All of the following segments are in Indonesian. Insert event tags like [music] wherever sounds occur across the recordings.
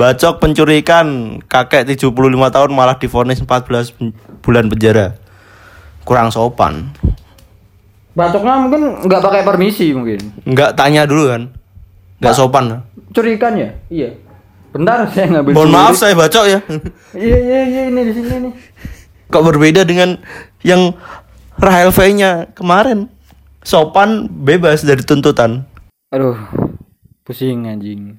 Bacok pencuri ikan, kakek 75 tahun malah divonis 14 pen- bulan penjara. Kurang sopan. Bacoknya mungkin nggak pakai permisi mungkin. Enggak tanya dulu kan. Enggak sopan. Curi ikan ya? Iya. Bentar [laughs] saya ngambil. Mohon maaf saya bacok ya. Iya iya iya ini di sini nih. Kok berbeda dengan yang Rahel V-nya kemarin. Sopan bebas dari tuntutan. Aduh, pusing anjing.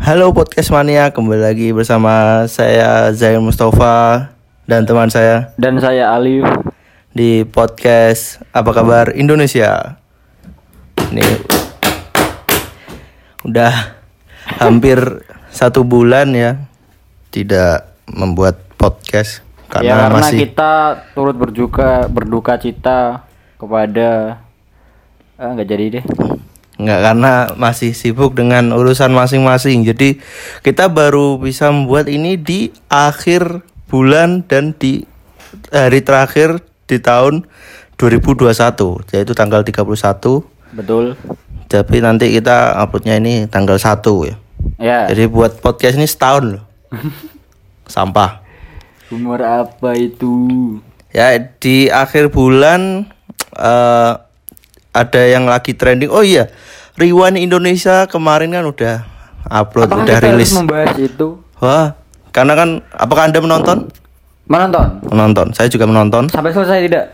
Halo podcast mania, kembali lagi bersama saya Zain Mustafa dan teman saya Dan saya Alif. di podcast Apa Kabar Indonesia. Ini udah hampir satu bulan ya tidak membuat podcast ya karena karena masih kita turut berduka berduka cita kepada ah nggak jadi deh. Nggak karena masih sibuk dengan urusan masing-masing. Jadi kita baru bisa membuat ini di akhir bulan dan di hari terakhir di tahun 2021 yaitu tanggal 31. Betul. Tapi nanti kita uploadnya ini tanggal 1 ya. Ya. Jadi buat podcast ini setahun loh. [laughs] Sampah. Humor apa itu? Ya di akhir bulan eh ada yang lagi trending. Oh iya, Rewind Indonesia kemarin kan udah upload, Apakah udah kita harus rilis. membahas itu? Wah, karena kan apakah Anda menonton? Menonton. Menonton. Saya juga menonton. Sampai selesai tidak?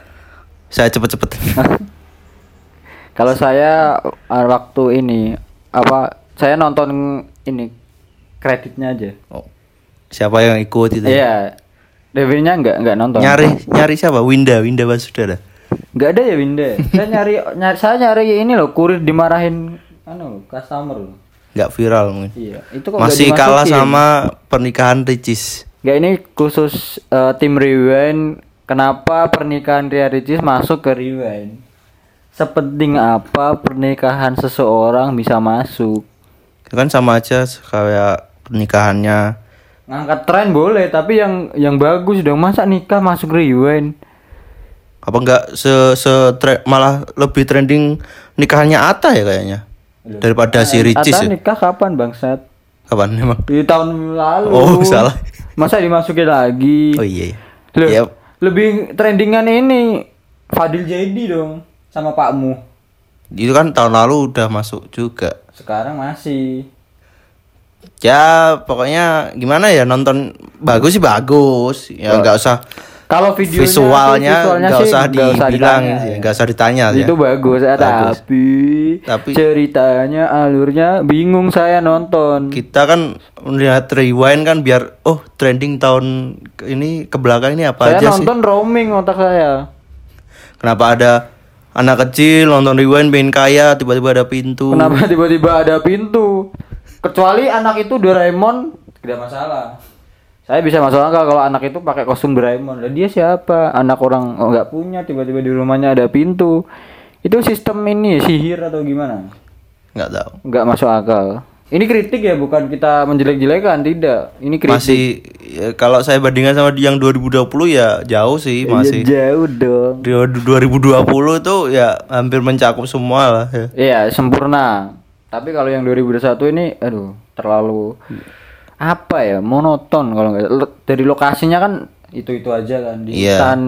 Saya cepet-cepet. [laughs] Kalau saya uh, waktu ini apa saya nonton ini kreditnya aja. Oh, siapa yang ikut itu? Iya. Dewinya enggak enggak nonton. Nyari nyari siapa? Winda, Winda Basudara. Enggak ada ya Winda. [laughs] saya nyari, nyari saya nyari ini loh kurir dimarahin anu customer loh. Nggak viral mungkin. Iya, itu kok nggak Masih kalah sama pernikahan Ricis. Enggak ini khusus eh, tim Rewind kenapa pernikahan Ria Ricis masuk ke Rewind? Sepenting apa pernikahan seseorang bisa masuk? Kan sama aja kayak pernikahannya Ngangkat tren boleh, tapi yang yang bagus dong. Masa nikah masuk Rewind? Apa enggak se se malah lebih trending nikahannya Ata ya kayaknya daripada si Ricis Ata ya. nikah kapan bangsat? Kapan emang? Di tahun lalu. Oh, [laughs] salah. Masa dimasukin lagi? Oh iya. iya. Loh, Ya, lebih trendingan ini Fadil Jadi dong sama Pakmu. itu kan tahun lalu udah masuk juga. Sekarang masih. Ya pokoknya gimana ya nonton bagus sih bagus. Ya enggak usah Kalau videonya visualnya sih, nggak sih usah dibilang ditanya, sih, ya. nggak usah ditanya ya. Itu bagus, ya, Bagus. tapi, Tapi- ceritanya alurnya bingung saya nonton. Kita kan melihat rewind kan biar oh trending tahun ini ke belakang ini apa saya aja sih? nonton roaming otak saya. Kenapa ada anak kecil nonton rewind pengen kaya tiba-tiba ada pintu. Kenapa tiba-tiba ada pintu? Kecuali anak itu Doraemon tidak masalah. Saya bisa masuk akal kalau anak itu pakai kostum Doraemon. Dan dia siapa? Anak orang oh, nggak punya tiba-tiba di rumahnya ada pintu. Itu sistem ini sihir atau gimana? Nggak tahu. Nggak masuk akal. Ini kritik ya, bukan kita menjelek-jelekan, tidak. Ini kritik. Masih ya, kalau saya bandingkan sama yang 2020 ya jauh sih masih. Ya, jauh dong. Di 2020 itu ya hampir mencakup semua lah ya. Iya, sempurna. Tapi kalau yang 2021 ini aduh, terlalu apa ya? Monoton kalau nggak dari lokasinya kan itu-itu aja kan di Iya. hutan.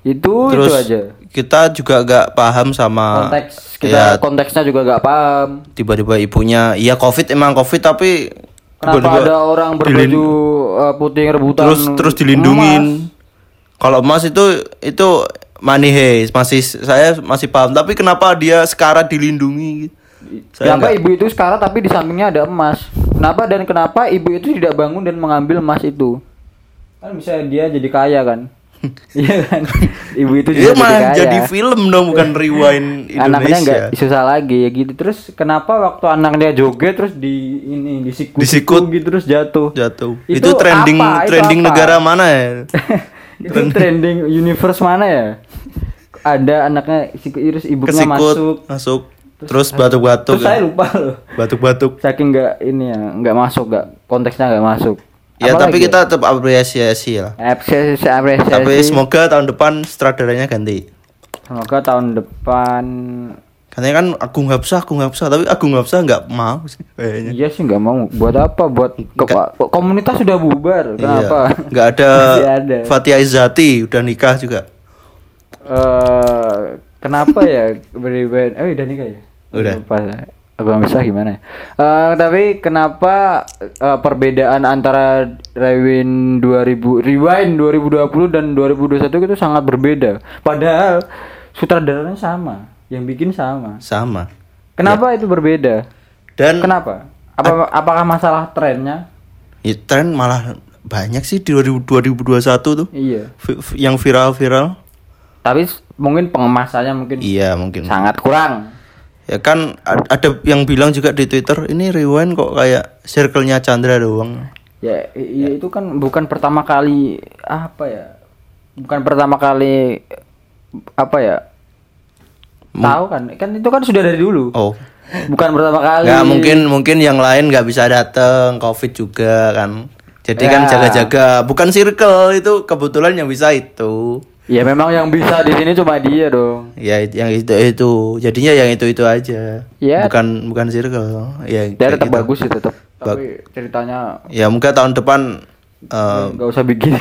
Itu Terus itu aja. kita juga gak paham sama Konteks kita ya konteksnya juga nggak paham. tiba-tiba ibunya iya covid emang covid tapi Kenapa ada orang berbaju uh, putih rebutan terus terus dilindungin. Kalau emas itu itu money heist masih saya masih paham tapi kenapa dia sekarang dilindungi? Saya Kenapa ibu itu sekarang tapi di sampingnya ada emas? Kenapa dan kenapa ibu itu tidak bangun dan mengambil emas itu? Kan bisa dia jadi kaya kan? [laughs] Iya kan? Ibu itu Itu juga jadi kaya. jadi film dong bukan [laughs] rewind Anaknya nggak Indonesia. susah lagi ya gitu. Terus kenapa waktu anaknya joget terus di ini disikut, Disikut. gitu terus jatuh? Jatuh. Itu Itu, trending apa? Itu trending apa? negara mana ya? [laughs] itu trending universe mana ya? Ada anaknya sikut terus ibunya Kesikut masuk. masuk. Terus batuk-batuk. Terus saya lupa loh. Batuk-batuk. Saking nggak ini ya, nggak masuk, nggak konteksnya nggak masuk. Ya Apalagi tapi kita tetap apresiasi lah. apresiasi apresiasi. Tapi semoga tahun depan sutradaranya ganti. Semoga tahun depan Katanya kan Agung Hapsah, Agung Hapsah, tapi Agung Hapsah nggak mau sih kayaknya. Iya sih nggak mau. Buat apa? Buat ke- komunitas sudah bubar. Kenapa? Iya. Nggak ada, [laughs] ada. Fatia Izzati udah nikah juga. Eh, kenapa ya beri? Oh, udah nikah ya? Udah. Lupa. Aku nggak bisa gimana? Eh, tapi kenapa eh, perbedaan antara Rewind 2000 Rewind 2020 dan 2021 itu sangat berbeda. Padahal sutradaranya sama, yang bikin sama. Sama. Kenapa itu berbeda? Dan Kenapa? Apa apakah masalah trennya? ya, tren malah banyak sih di 2000 2021 tuh. Iya. Yang viral-viral. Tapi mungkin pengemasannya mungkin Iya, mungkin. sangat kurang. Ya kan ada yang bilang juga di Twitter, ini rewind kok kayak circle-nya Chandra doang. Ya, iya itu kan bukan pertama kali apa ya? Bukan pertama kali apa ya? Tahu kan? Kan itu kan sudah dari dulu. Oh. Bukan pertama kali. Nggak mungkin mungkin yang lain nggak bisa datang, Covid juga kan. Jadi kan Ya. jaga-jaga, bukan circle itu kebetulan yang bisa itu. Ya memang yang bisa di sini cuma dia dong. Ya yang itu itu. Jadinya yang itu itu aja. Ya. Bukan bukan circle. Ya Dia tetap gitu. bagus sih tetap. Tapi ceritanya Ya mungkin tahun depan eh, nggak usah bikin.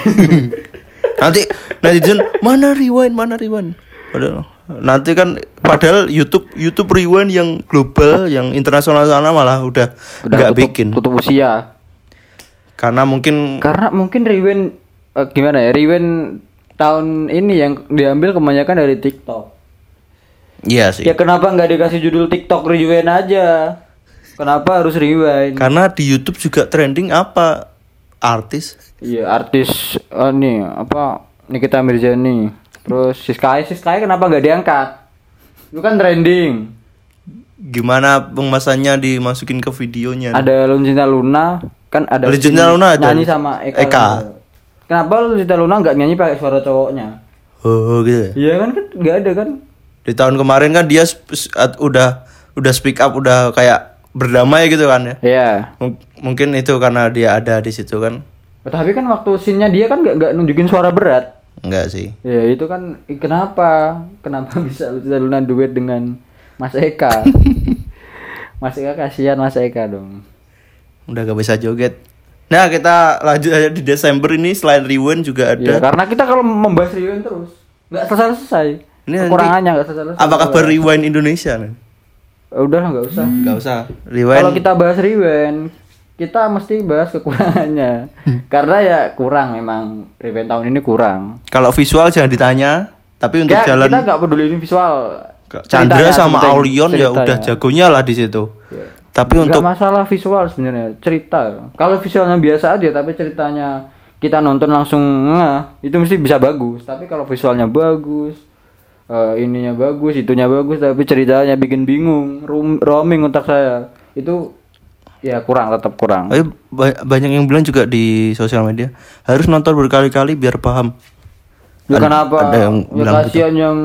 [laughs] nanti netizen mana rewind mana rewind. Padahal nanti kan padahal YouTube YouTube rewind yang global yang internasional sana malah udah Udah nggak bikin tutup usia. karena mungkin Karena mungkin Rewind eh, gimana ya? Rewind tahun ini yang diambil kebanyakan dari TikTok. iya sih Ya kenapa nggak dikasih judul TikTok Rewind aja? Kenapa harus Rewind? karena di YouTube juga trending apa artis Iya artis eh, nih apa Nikita Mirzani terus Siskai Siskai kenapa nggak diangkat? Itu kan trending. gimana pengemasannya dimasukin ke videonya Ada Luncinta Luna kan ada Luncinta Luna ada. nyanyi sama Eka. Eka. Kenapa Luncinta Luna nggak nyanyi pakai suara cowoknya? oh gitu ya. Iya kan kan nggak ada kan? di tahun kemarin kan dia udah udah speak up udah kayak berdamai gitu kan ya Iya. Mung- mungkin itu karena dia ada di situ kan Tapi kan waktu scene-nya dia kan nggak nggak nunjukin suara berat. enggak sih Ya itu kan kenapa? Kenapa [laughs] bisa Lucita Luna duet dengan Mas Eka? [laughs] Mas Eka kasihan Mas Eka dong. udah gak bisa joget nah kita lanjut aja di Desember ini selain Rewind juga ada Ya, karena kita kalau membahas Rewind terus nggak selesai selesai. Ini Kekurangannya nggak selesai selesai. apa kabar Rewind Indonesia nih Udah lah, nggak usah. nggak usah Rewind Kalau kita bahas Rewind, kita mesti bahas kekurangannya. karena ya kurang memang Rewind tahun ini kurang. kalau visual jangan ditanya tapi untuk Nggak, jalan kita nggak peduli ini visual. Chandra sama Aulion ya udah jagonya lah di situ tapi Nggak untuk masalah visual sebenarnya, cerita. Kalau visualnya biasa aja tapi ceritanya kita nonton langsung ngeh, itu mesti bisa bagus. Tapi kalau visualnya bagus, eh, ininya bagus, itunya bagus tapi ceritanya bikin bingung, rum- roaming otak saya. Itu ya kurang tetap kurang. Ba- banyak yang bilang juga di sosial media harus nonton berkali-kali biar paham. Ya Ada- kenapa? ada yang ya bilang gitu. kasihan yang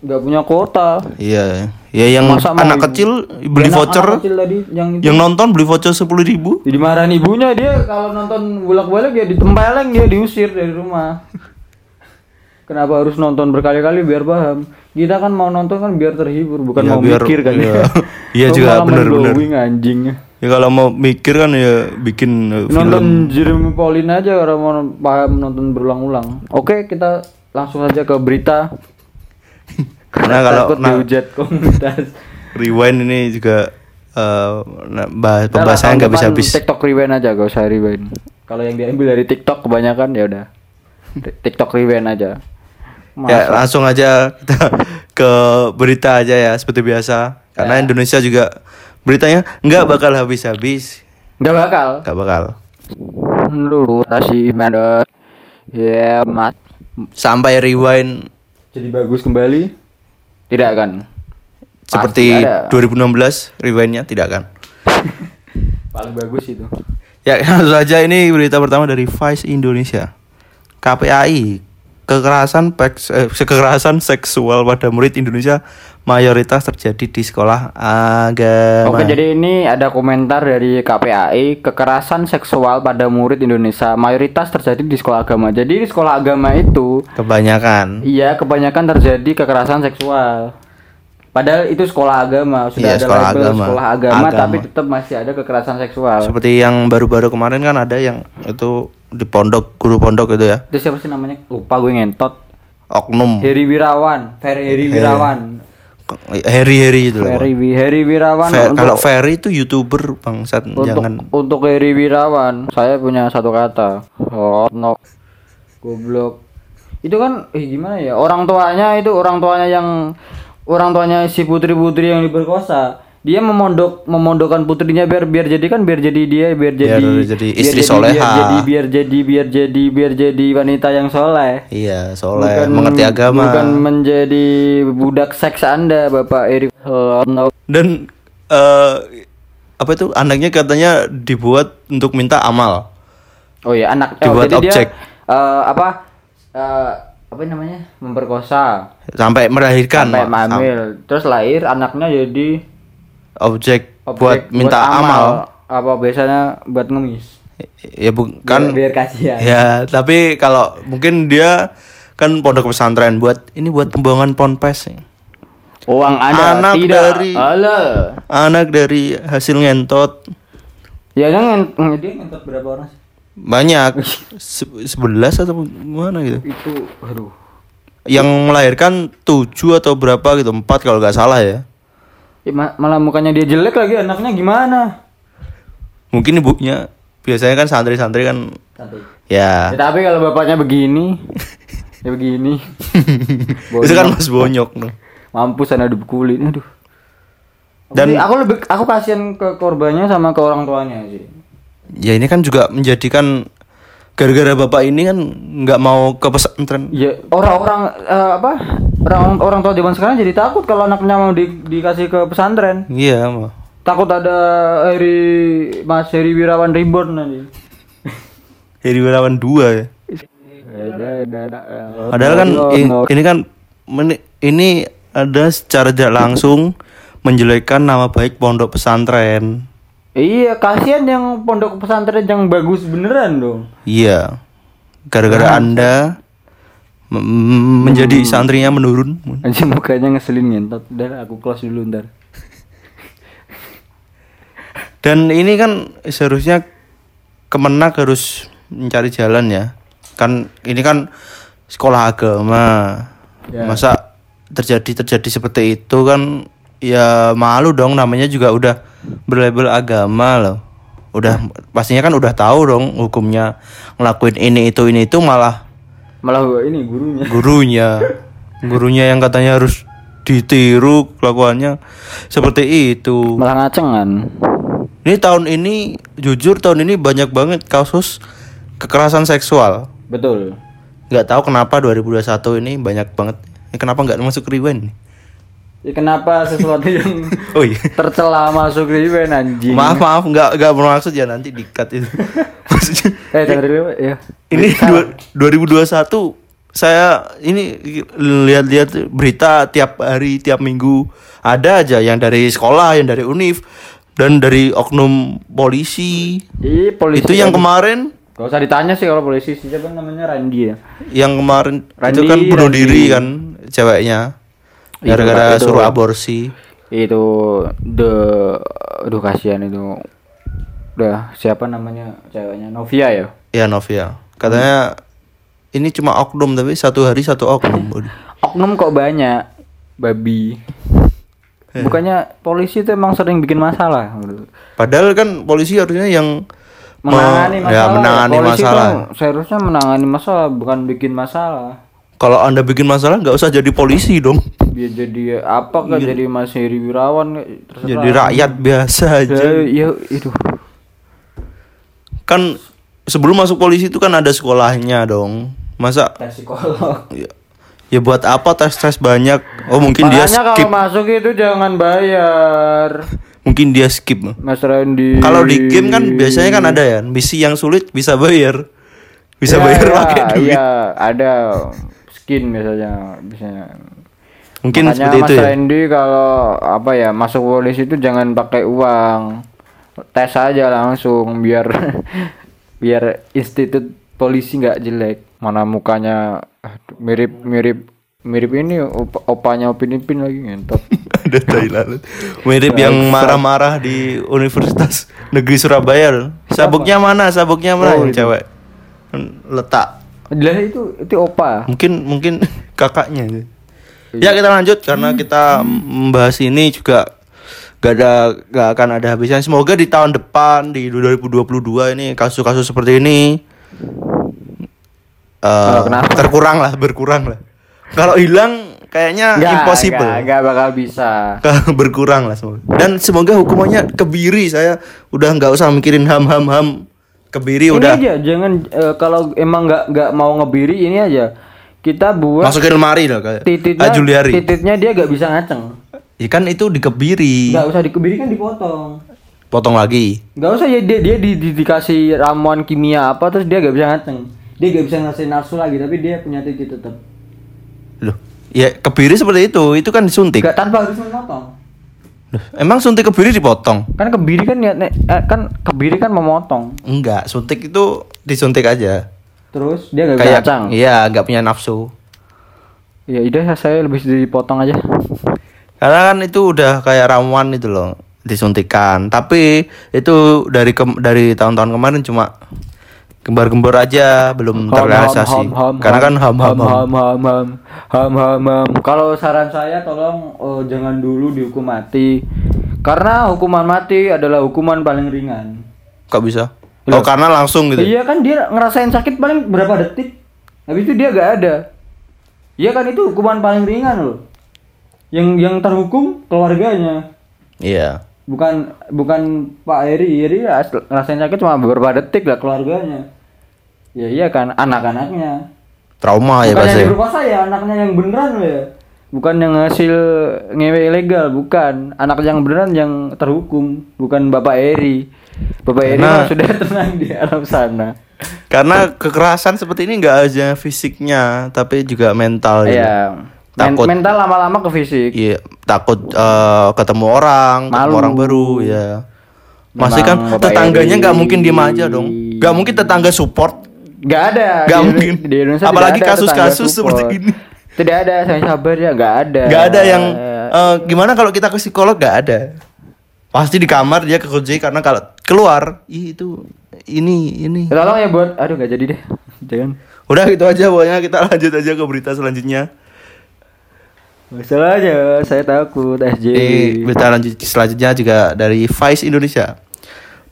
nggak punya kuota. Iya, ya yang Masa anak kecil beli Anak- voucher, anak kecil tadi yang itu. yang nonton beli voucher sepuluh ribu. dimarahin ibunya dia kalau nonton bolak-balik ya ditempeleng dia diusir dari rumah. Kenapa harus nonton berkali-kali biar paham? Kita kan mau nonton kan biar terhibur, bukan Ya, mau biar- mikir kan. iya. [laughs] Iya Lu juga, blowing, anjing. Ya kalau mau mikir kan ya bikin uh, film. Nonton Jeremy Pauline aja kalau mau paham nonton berulang-ulang. Oke, kita langsung aja ke berita. [laughs] Karena kalau Takut nah, dihujat komunitas. [laughs] rewind ini juga uh, nah, bahas pembahasannya tahun nggak bisa habis. TikTok rewind aja, gak usah rewind. Kalau yang diambil dari TikTok kebanyakan ya udah. TikTok rewind aja. Ya langsung aja kita [laughs] ke berita aja ya seperti biasa. Karena Ya. Indonesia juga beritanya nggak bakal habis-habis. Nggak bakal. Nggak bakal. Lurus kasih mana? Ya mat. Sampai rewind Jadi bagus kembali? Tidak kan? seperti ada. 2016 rewindnya tidak kan. [laughs] Paling bagus itu. Ya [laughs] langsung saja ini berita pertama dari Vice Indonesia. KPAI kekerasan peks, eh, [laughs] kekerasan seksual pada murid Indonesia mayoritas terjadi di sekolah agama. Oke, jadi ini ada komentar dari KPAI, kekerasan seksual pada murid Indonesia mayoritas terjadi di sekolah agama. Jadi di sekolah agama itu kebanyakan. iya kebanyakan terjadi kekerasan seksual. Padahal itu sekolah agama, sudah Iya, ada sekolah label agama. sekolah agama, Agama. tapi tetap masih ada kekerasan seksual. Seperti yang baru-baru kemarin kan ada yang itu di pondok guru pondok itu ya. Itu siapa sih namanya? Lupa gue ngentot. Oknum Heri Wirawan, Ferry Heri Wirawan. Harry Harry itu loh. Ferry Wi- Heri Wirawan Fe- untuk kalau Ferry itu youtuber bangsat untuk jangan untuk Heri Wirawan saya punya satu kata oh no goblok itu kan eh, gimana ya orang tuanya itu orang tuanya yang orang tuanya si putri putri yang diperkosa dia memondok memondokkan putrinya biar biar jadi kan biar jadi dia biar jadi jadi biar istri jadi- soleha. biar jadi biar jadi biar jadi biar jadi wanita yang soleh. Iya soleh mengerti agama. bukan menjadi budak seks anda bapak Eri no. dan eh, apa itu? Anaknya katanya dibuat untuk minta amal. Oh iya anak oh, Dibuat jadi objek. dia eh, apa? Eh, apa namanya? Memperkosa. Sampai melahirkan sampai hamil. Terus lahir anaknya jadi objek, objek buat minta amal. apa biasanya buat ngemis? Ya bukan biar, biar kasihan. Ya tapi kalau mungkin dia kan pondok pesantren buat ini buat pembuangan ponpes uang anda Anak tidak. dari- anak dari hasil ngentot. Ya kan dia ngentot berapa orang sih? Banyak. Se- sebelas atau gimana gitu? Itu aduh. Yang melahirkan tujuh atau berapa gitu empat kalau nggak salah ya Ya, ma- malah mukanya dia jelek lagi anaknya gimana? Mungkin ibunya biasanya kan santri-santri kan ya. Ya, tapi kalau bapaknya begini ya begini. [laughs] Itu kan mas bonyok no. mampus sana hidup kulit aduh. Dan- dan aku lebih aku kasihan ke korbannya sama ke orang tuanya sih. Ya ini kan juga menjadikan gara-gara bapak ini kan nggak mau ke pesantren. Ya orang-orang eh, apa orang orang tua zaman sekarang jadi takut kalau anaknya mau di- dikasih ke pesantren. Iya mah. takut ada Heri Mas Heri Wirawan Reborn nanti. Heri Wirawan dua ya. Padahal kan i- ini kan ini ada secara tidak langsung menjelekkan nama baik pondok pesantren iya kasihan yang pondok pesantren yang bagus beneran dong. Iya. Gara-gara anda m- menjadi santrinya menurun. Anjir mukanya ngeselin ngentot. Udah aku close dulu ntar. Dan ini kan seharusnya Kemenak harus mencari jalan ya. Kan ini kan sekolah agama. Ya. Masa terjadi terjadi seperti itu kan ya malu dong namanya juga udah berlabel agama loh. Udah pastinya kan udah tahu dong hukumnya ngelakuin ini itu ini itu malah malah ini gurunya gurunya [laughs] gurunya yang katanya harus ditiru kelakuannya seperti itu. malah ngacengan Ini tahun ini jujur tahun ini banyak banget kasus kekerasan seksual. betul Nggak tahu kenapa 2021 ini banyak banget. Eh, kenapa nggak masuk rewind? Ya, kenapa sesuatu yang [laughs] Oh iya. tercela masuk rewind anjing? Maaf maaf nggak nggak bermaksud. Ya nanti di cut itu. [laughs] Maksudnya eh rewind ya ini dua- 2021 saya ini lihat-lihat berita tiap hari tiap minggu. Ada aja yang dari sekolah yang dari univ dan dari oknum polisi. Ih, polisi itu yang kemarin. Gak usah ditanya sih kalau polisi. Siapa namanya? Randy ya? Yang kemarin itu Randy, kan bunuh Randy. diri kan ceweknya gara-gara itu. suruh aborsi. Itu the aduh kasihan itu. Udah siapa namanya ceweknya? Novia ya? Ya Novia. Katanya ini cuma oknum tapi satu hari satu oknum. [laughs] Oknum kok banyak babi. Bukannya polisi itu emang sering bikin masalah padahal kan polisi harusnya yang menangani me- masalah ya, menangani Polisi masalah. seharusnya menangani masalah bukan bikin masalah kalau anda bikin masalah nggak usah jadi polisi dong. Biar jadi apa kah jadi Mas Heri Wirawan? Kah, terserah. Jadi rakyat biasa aja. ya, ya itu. Kan sebelum masuk polisi itu kan ada sekolahnya dong. Masa tes psikolog. Ya, ya buat apa tes tes banyak? Oh mungkin dia makanya skip. kalau masuk itu jangan bayar. [laughs] Mungkin dia skip. Mas Randy. Kalau di game kan biasanya kan ada ya misi yang sulit bisa bayar, bisa Ya, bayar ya, pakai duit. Iya, ada. Skin biasanya biasanya Mungkin Makanya seperti Mas itu ya. Randy kalau apa ya masuk polisi itu jangan pakai uang tes aja langsung biar [laughs] biar institut polisi nggak jelek mana mukanya mirip mirip mirip ini op opanya Upin Ipin lagi ngentot [laughs] Ada tai lalat. Mirip yang marah-marah di Universitas Negeri Surabaya. loh. Sabuknya mana? Sabuknya mana Oh, yang cewek? Letak. Jelas itu itu opa Mungkin mungkin [laughs] kakaknya. Ya kita lanjut karena kita membahas ini juga gak ada gak akan ada habisnya. Semoga di tahun depan di 2022 ini kasus-kasus seperti ini Oh, kenapa? terkurang lah, berkurang lah. Kalau hilang kayaknya Nggak, impossible. nggak, nggak bakal bisa [laughs] berkurang lah semoga. Dan semoga hukumannya kebiri saya udah nggak usah mikirin ham ham ham kebiri ini udah aja jangan eh, kalau emang nggak nggak mau ngebiri ini aja kita buat masukin lemari lah kayak tititnya Ah, Juliari. tititnya dia nggak bisa ngaceng Ya kan itu dikebiri. nggak usah dikebiri kan dipotong Potong lagi. nggak usah ya dia dia di, di- dikasih ramuan kimia apa terus dia nggak bisa ngaceng dia nggak bisa ngasih nafsu lagi tapi dia punya titik tetap Loh, ya kebiri seperti itu. Itu kan disuntik. nggak tanpa harus memotong Loh, emang suntik kebiri dipotong? kan kebiri kan ya ne- eh, kan kebiri kan memotong Enggak, suntik itu disuntik aja. terus dia bisa Kayak ngaceng iya, nggak punya nafsu. ya udah saya lebih dipotong aja Karena kan itu udah kayak ramuan itu loh, disuntikan. Tapi itu dari ke- dari tahun-tahun kemarin cuma gembar-gembor aja, belum terrealisasi. Karena kan ham ham ham. ham ham ham ham ham ham. Kalau saran saya tolong oh, jangan dulu dihukum mati. Karena hukuman mati adalah hukuman paling ringan. Kok bisa? Oh, karena langsung gitu. Iya kan dia ngerasain sakit paling berapa detik. Habis itu dia gak ada. Iya kan itu hukuman paling ringan loh. Yang yang terhukum keluarganya. Iya. Bukan bukan Pak Eri, Eri ya ngerasain sakit cuma beberapa detik lah keluarganya. Ya iya kan anak-anaknya. Trauma ya bukan yang pasti. diperkosa ya anaknya yang beneran loh ya bukan yang hasil ngewe ilegal bukan anak yang beneran yang terhukum bukan bapak Eri bapak Eri sudah [laughs] tenang di Arab sana Karena kekerasan seperti ini nggak aja fisiknya, tapi juga mental. ya men- Takut. mental lama-lama ke fisik Iya, takut eh, ketemu orang, ketemu Malu. orang baru, ya. Masih kan tetangganya nggak mungkin diem aja dong. Nggak mungkin tetangga support. nggak ada Nggak mungkin. di Indonesia Apalagi kasus-kasus seperti ini. tidak ada saya sabar ya nggak ada Nggak ada yang eh, gimana kalau kita ke psikolog nggak ada. Pasti di kamar dia kekunci karena kalau keluar, ih itu ini ini. tolong ya buat aduh nggak jadi deh [laughs] jangan Udah gitu aja pokoknya kita [laughs] lanjut aja ke berita selanjutnya. Masalahnya saya takut SJ Di berita lanjut selanjutnya juga dari Vice Indonesia.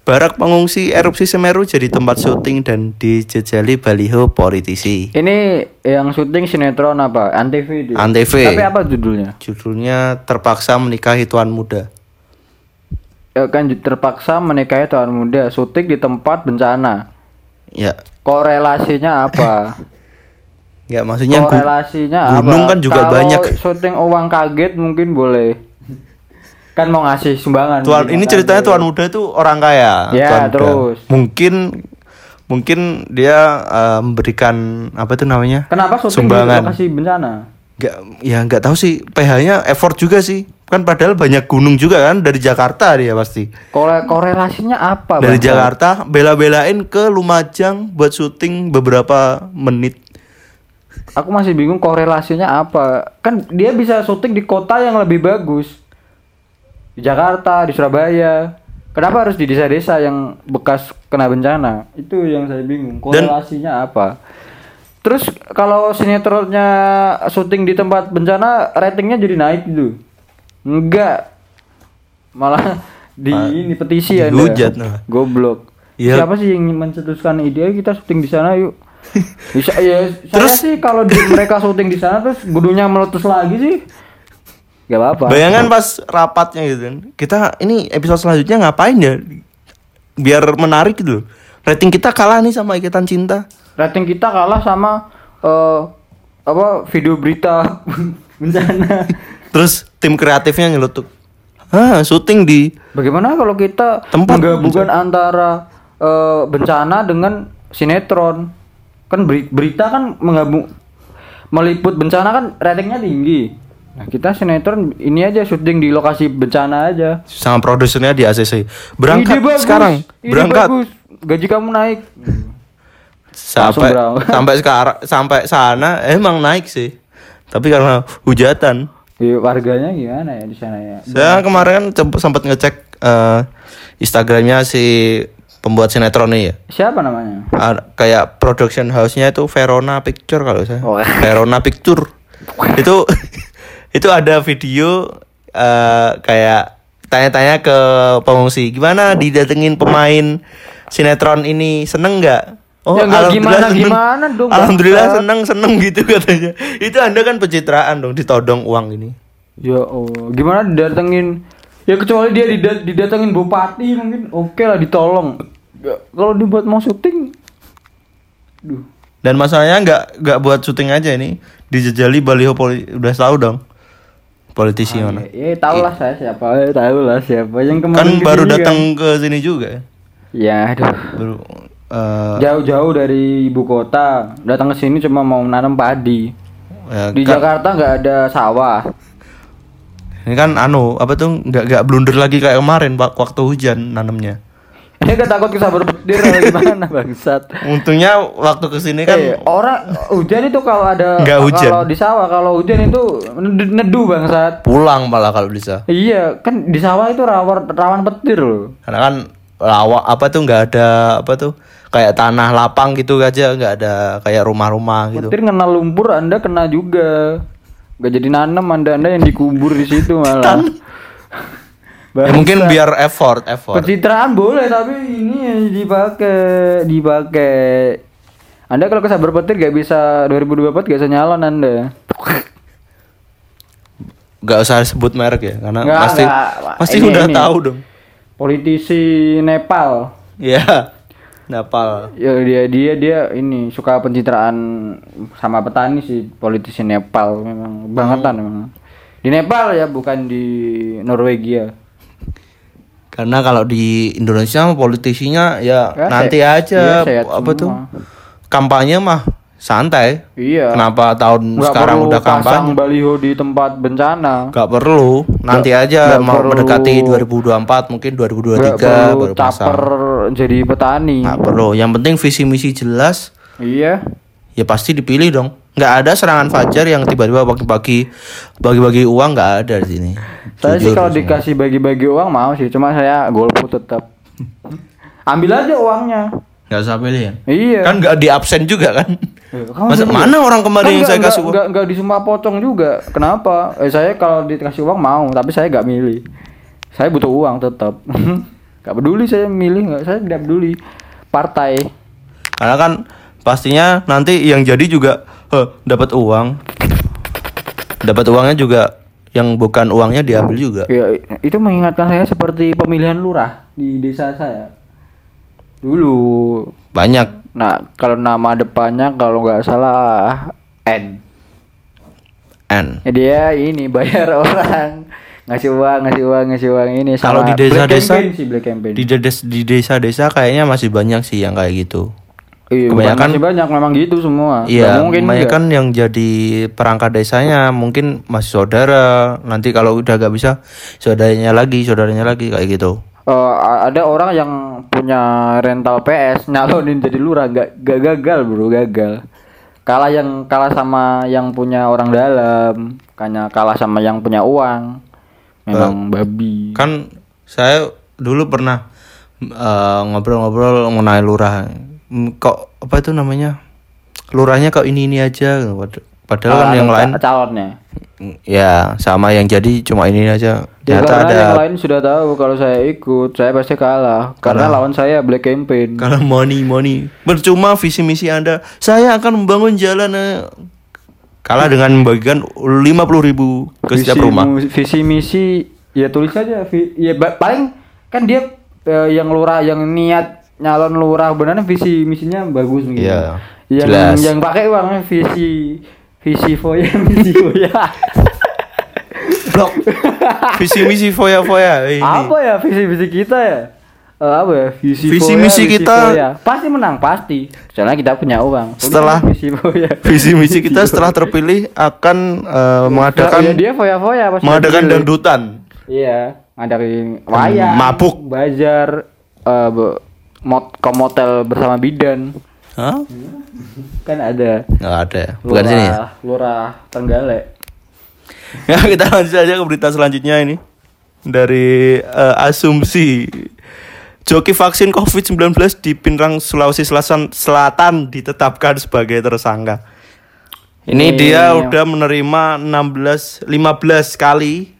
Barak pengungsi erupsi Semeru jadi tempat syuting dan dijejali baliho politisi. Ini yang syuting sinetron apa? Antv. Antv. Tapi apa judulnya? Judulnya terpaksa menikahi tuan muda. Ya kan terpaksa menikahi tuan muda, syuting di tempat bencana. Ya, Korelasinya apa? [laughs] ya maksudnya gu- Korelasinya gunung apa? kan juga Kalau banyak. syuting uang kaget mungkin boleh. Kan mau ngasih sumbangan. tuan ini ceritanya kaget. tuan muda itu orang kaya. Ya, tuan muda. terus. Mungkin mungkin dia eh, memberikan apa itu namanya? Kenapa syuting sumbangan. di lokasi bencana? Nggak, ya nggak tahu sih PH-nya effort juga sih. Kan padahal banyak gunung juga kan dari Jakarta dia pasti. Kore korelasinya apa? Dari Bang? Jakarta bela-belain ke Lumajang buat syuting beberapa menit. Aku masih bingung korelasinya apa. Kan dia bisa syuting di kota yang lebih bagus. Di Jakarta, di Surabaya. Kenapa harus di desa-desa yang bekas kena bencana? Itu yang saya bingung. Korelasinya apa? Terus kalau sinetronnya syuting di tempat bencana ratingnya jadi naik gitu. Enggak. Malah [laughs] di ini petisi ya. nah. Goblok. Iya. Siapa sih yang mencetuskan ide "Ayo kita syuting di sana yuk? Bisa ya. Terus- saya sih kalau di- mereka syuting di sana terus gedungnya meletus lagi sih. Gak apa-apa. Bayangan pas rapatnya gitu kan. Kita ini episode selanjutnya ngapain ya? Biar menarik gitu. Rating kita kalah nih sama Ikatan Cinta. Rating kita kalah sama eh apa video berita [laughs] bencana. Terus tim kreatifnya nyeletuk. Ah, syuting di Bagaimana kalau kita Tempat menggabungkan antara eh, bencana dengan sinetron? Kan beri- berita kan menggabung meliput bencana kan ratingnya tinggi. Nah, kita sinetron ini aja syuting di lokasi bencana aja. Sama produsernya di ACC. Berangkat Ide bagus, sekarang. ide Berangkat. bagus. Gaji kamu naik. Sampai [laughs] sampai sekarang sampai sana emang naik sih. Tapi karena hujatan. Ya, warganya gimana ya di sana ya? Saya kemarin kan sempat ngecek eh, Instagramnya si pembuat sinetron ini ya. Siapa namanya? Ah, kayak production house-nya itu Verona Picture kalau saya. Oh. [laughs] Verona Picture. itu [laughs] itu ada video eh, kayak tanya-tanya ke pengungsi, gimana didatengin pemain sinetron ini seneng nggak? Oh, Ya alhamdulillah gimana- seneng. gimana dong, Alhamdulillah bangsat. seneng seneng gitu [laughs] katanya. Itu anda kan pencitraan dong, ditodong uang ini. Ya oh, gimana didatengin? Ya kecuali dia dida- didatengin bupati mungkin oke lah ditolong. Ya, kalau dibuat mau syuting, duh. Dan masalahnya nggak nggak buat syuting aja ini, dijejali baliho poli udah tahu dong politisi mana. Ya, ya tahu lah saya siapa, ya, tahu lah siapa yang Kan kemarin baru ke sini datang ke sini juga ya. Kan. Ya, aduh. Baru eh, Jauh-jauh dari ibu kota, datang ke sini cuma mau nanam padi. ya, Di kan- Jakarta nggak ada sawah. Ini kan anu apa tuh nggak nggak blunder lagi kayak kemarin pak waktu hujan nanamnya. Dia gak takut kesabar petir atau gimana bangsat. Untungnya waktu ke sini kan Eh, orang hujan itu kalau ada Nggak hujan. kalau di sawah kalau hujan itu nedu, bangsat. pulang malah kalau bisa. Iya, kan di sawah itu rawan rawan petir loh. Karena kan lawa apa tuh nggak ada apa tuh kayak tanah lapang gitu aja nggak ada kayak rumah-rumah gitu. Petir kena lumpur, Anda kena juga. Gak jadi nanam Anda Anda yang dikubur di situ malah. Ya, mungkin biar effort effort. Pencitraan boleh tapi ini yang dipakai dipakai. Anda kalau kesabar petir gak bisa 2024 gak bisa nyalon Anda. Nggak usah sebut merek ya karena Nggak, pasti nggak. pasti Ini, udah ini. tahu dong. Politisi Nepal. Iya. Nepal. Ya dia dia dia ini suka pencitraan sama petani sih politisi Nepal memang bangetan memang. Di Nepal ya bukan di Norwegia. Karena kalau di Indonesia politisinya ya, Ya, nanti se- aja sehat apa tuh semua. kampanye mah santai. Iya. Kenapa tahun Nggak sekarang perlu udah pasang kampanye? baliho di tempat bencana. Gak perlu. Nanti aja nggak mau perlu- mendekati 2024 mungkin 2023 Nggak perlu baru caper pasang. jadi petani. Nggak perlu. Yang penting visi misi jelas. Iya. Ya pasti dipilih dong. Nggak ada serangan fajar yang tiba-tiba pagi-pagi bagi-bagi uang nggak ada di sini. Saya sih kalau dikasih bagi-bagi uang mau sih, cuma saya golput tetap. [laughs] Ambil aja uangnya. nggak usah pilih ya. Iya. Kan nggak di absen juga kan? Eh, kamu Masa dulu. mana orang kemarin Kan yang saya kasih uang? nggak nggak disumpah pocong juga. Kenapa? Eh saya kalau dikasih uang mau, tapi saya nggak milih. Saya butuh uang tetap. [laughs] Gak peduli saya milih nggak, saya tidak peduli partai. Karena kan pastinya nanti yang jadi juga eh, dapat uang. Dapat uangnya juga yang bukan uangnya diambil juga. Ya, itu mengingatkan saya seperti pemilihan lurah di desa saya. Dulu. Banyak. Nah, kalau nama depannya kalau nggak salah N. N. Ya, dia ini bayar [laughs] orang ngasih uang, ngasih uang, ngasih uang ini Kalau di sih black campaign. di des- di desa-desa kayaknya masih banyak sih yang kayak gitu. Iya, kebanyakan- masih banyak memang gitu semua. Iya, mungkin kebanyakan yang jadi perangkat desanya mungkin masih saudara. Nanti kalau udah gak bisa, saudaranya lagi, saudaranya lagi kayak gitu. Eh, ada orang yang punya rental PS nyalonin jadi lurah gak, gak gagal bro gagal kalah yang kalah sama yang punya orang dalam kayaknya kalah sama yang punya uang memang babi Kan saya dulu pernah eh, ngobrol-ngobrol mengenai lurah. Kok apa itu namanya? Lurahnya kok ini-ini aja. Pad- Padahal kan Ah, yang ca- lain calonnya ya sama yang jadi cuma ini aja. ya, Ternyata karena ada yang lain sudah tahu kalau saya ikut saya pasti kalah karena lawan saya black campaign Kalau money money percuma visi misi anda. Saya akan membangun jalan. eh. Kalah dengan membagikan 50.000 ribu ke setiap Visi rumah. mu- visi misi ya tulis aja ya paling kan dia eh, yang lurah yang niat nyalon lurah beneran visi misinya bagus gitu. Iya, Yang jelas. yang pakai uangnya visi visi foya visi foya. Blok. Visi misi foya foya ini. Apa ya visi visi kita ya? eh, apa ya visi, Visi foya, misi kita- foya. pasti menang pasti soalnya kita punya uang Setelah- visi foya Visi misi kita setelah terpilih akan eh, mengadakan ya, dia foya foya pas mengadakan terpilih. dangdutan. iya ngadain wayang mabuk. bazar eh, be- mot komotel bersama bidan Hah? kan ada Nggak ada. Bukan sini ya. lurah Trenggalek [laughs] Ya kita lanjut aja ke berita selanjutnya ini dari eh, asumsi joki vaksin COVID-19 di Pinrang Sulawesi Selatan, Selatan ditetapkan sebagai tersangka. Ini Ini- dia udah menerima 16 15 kali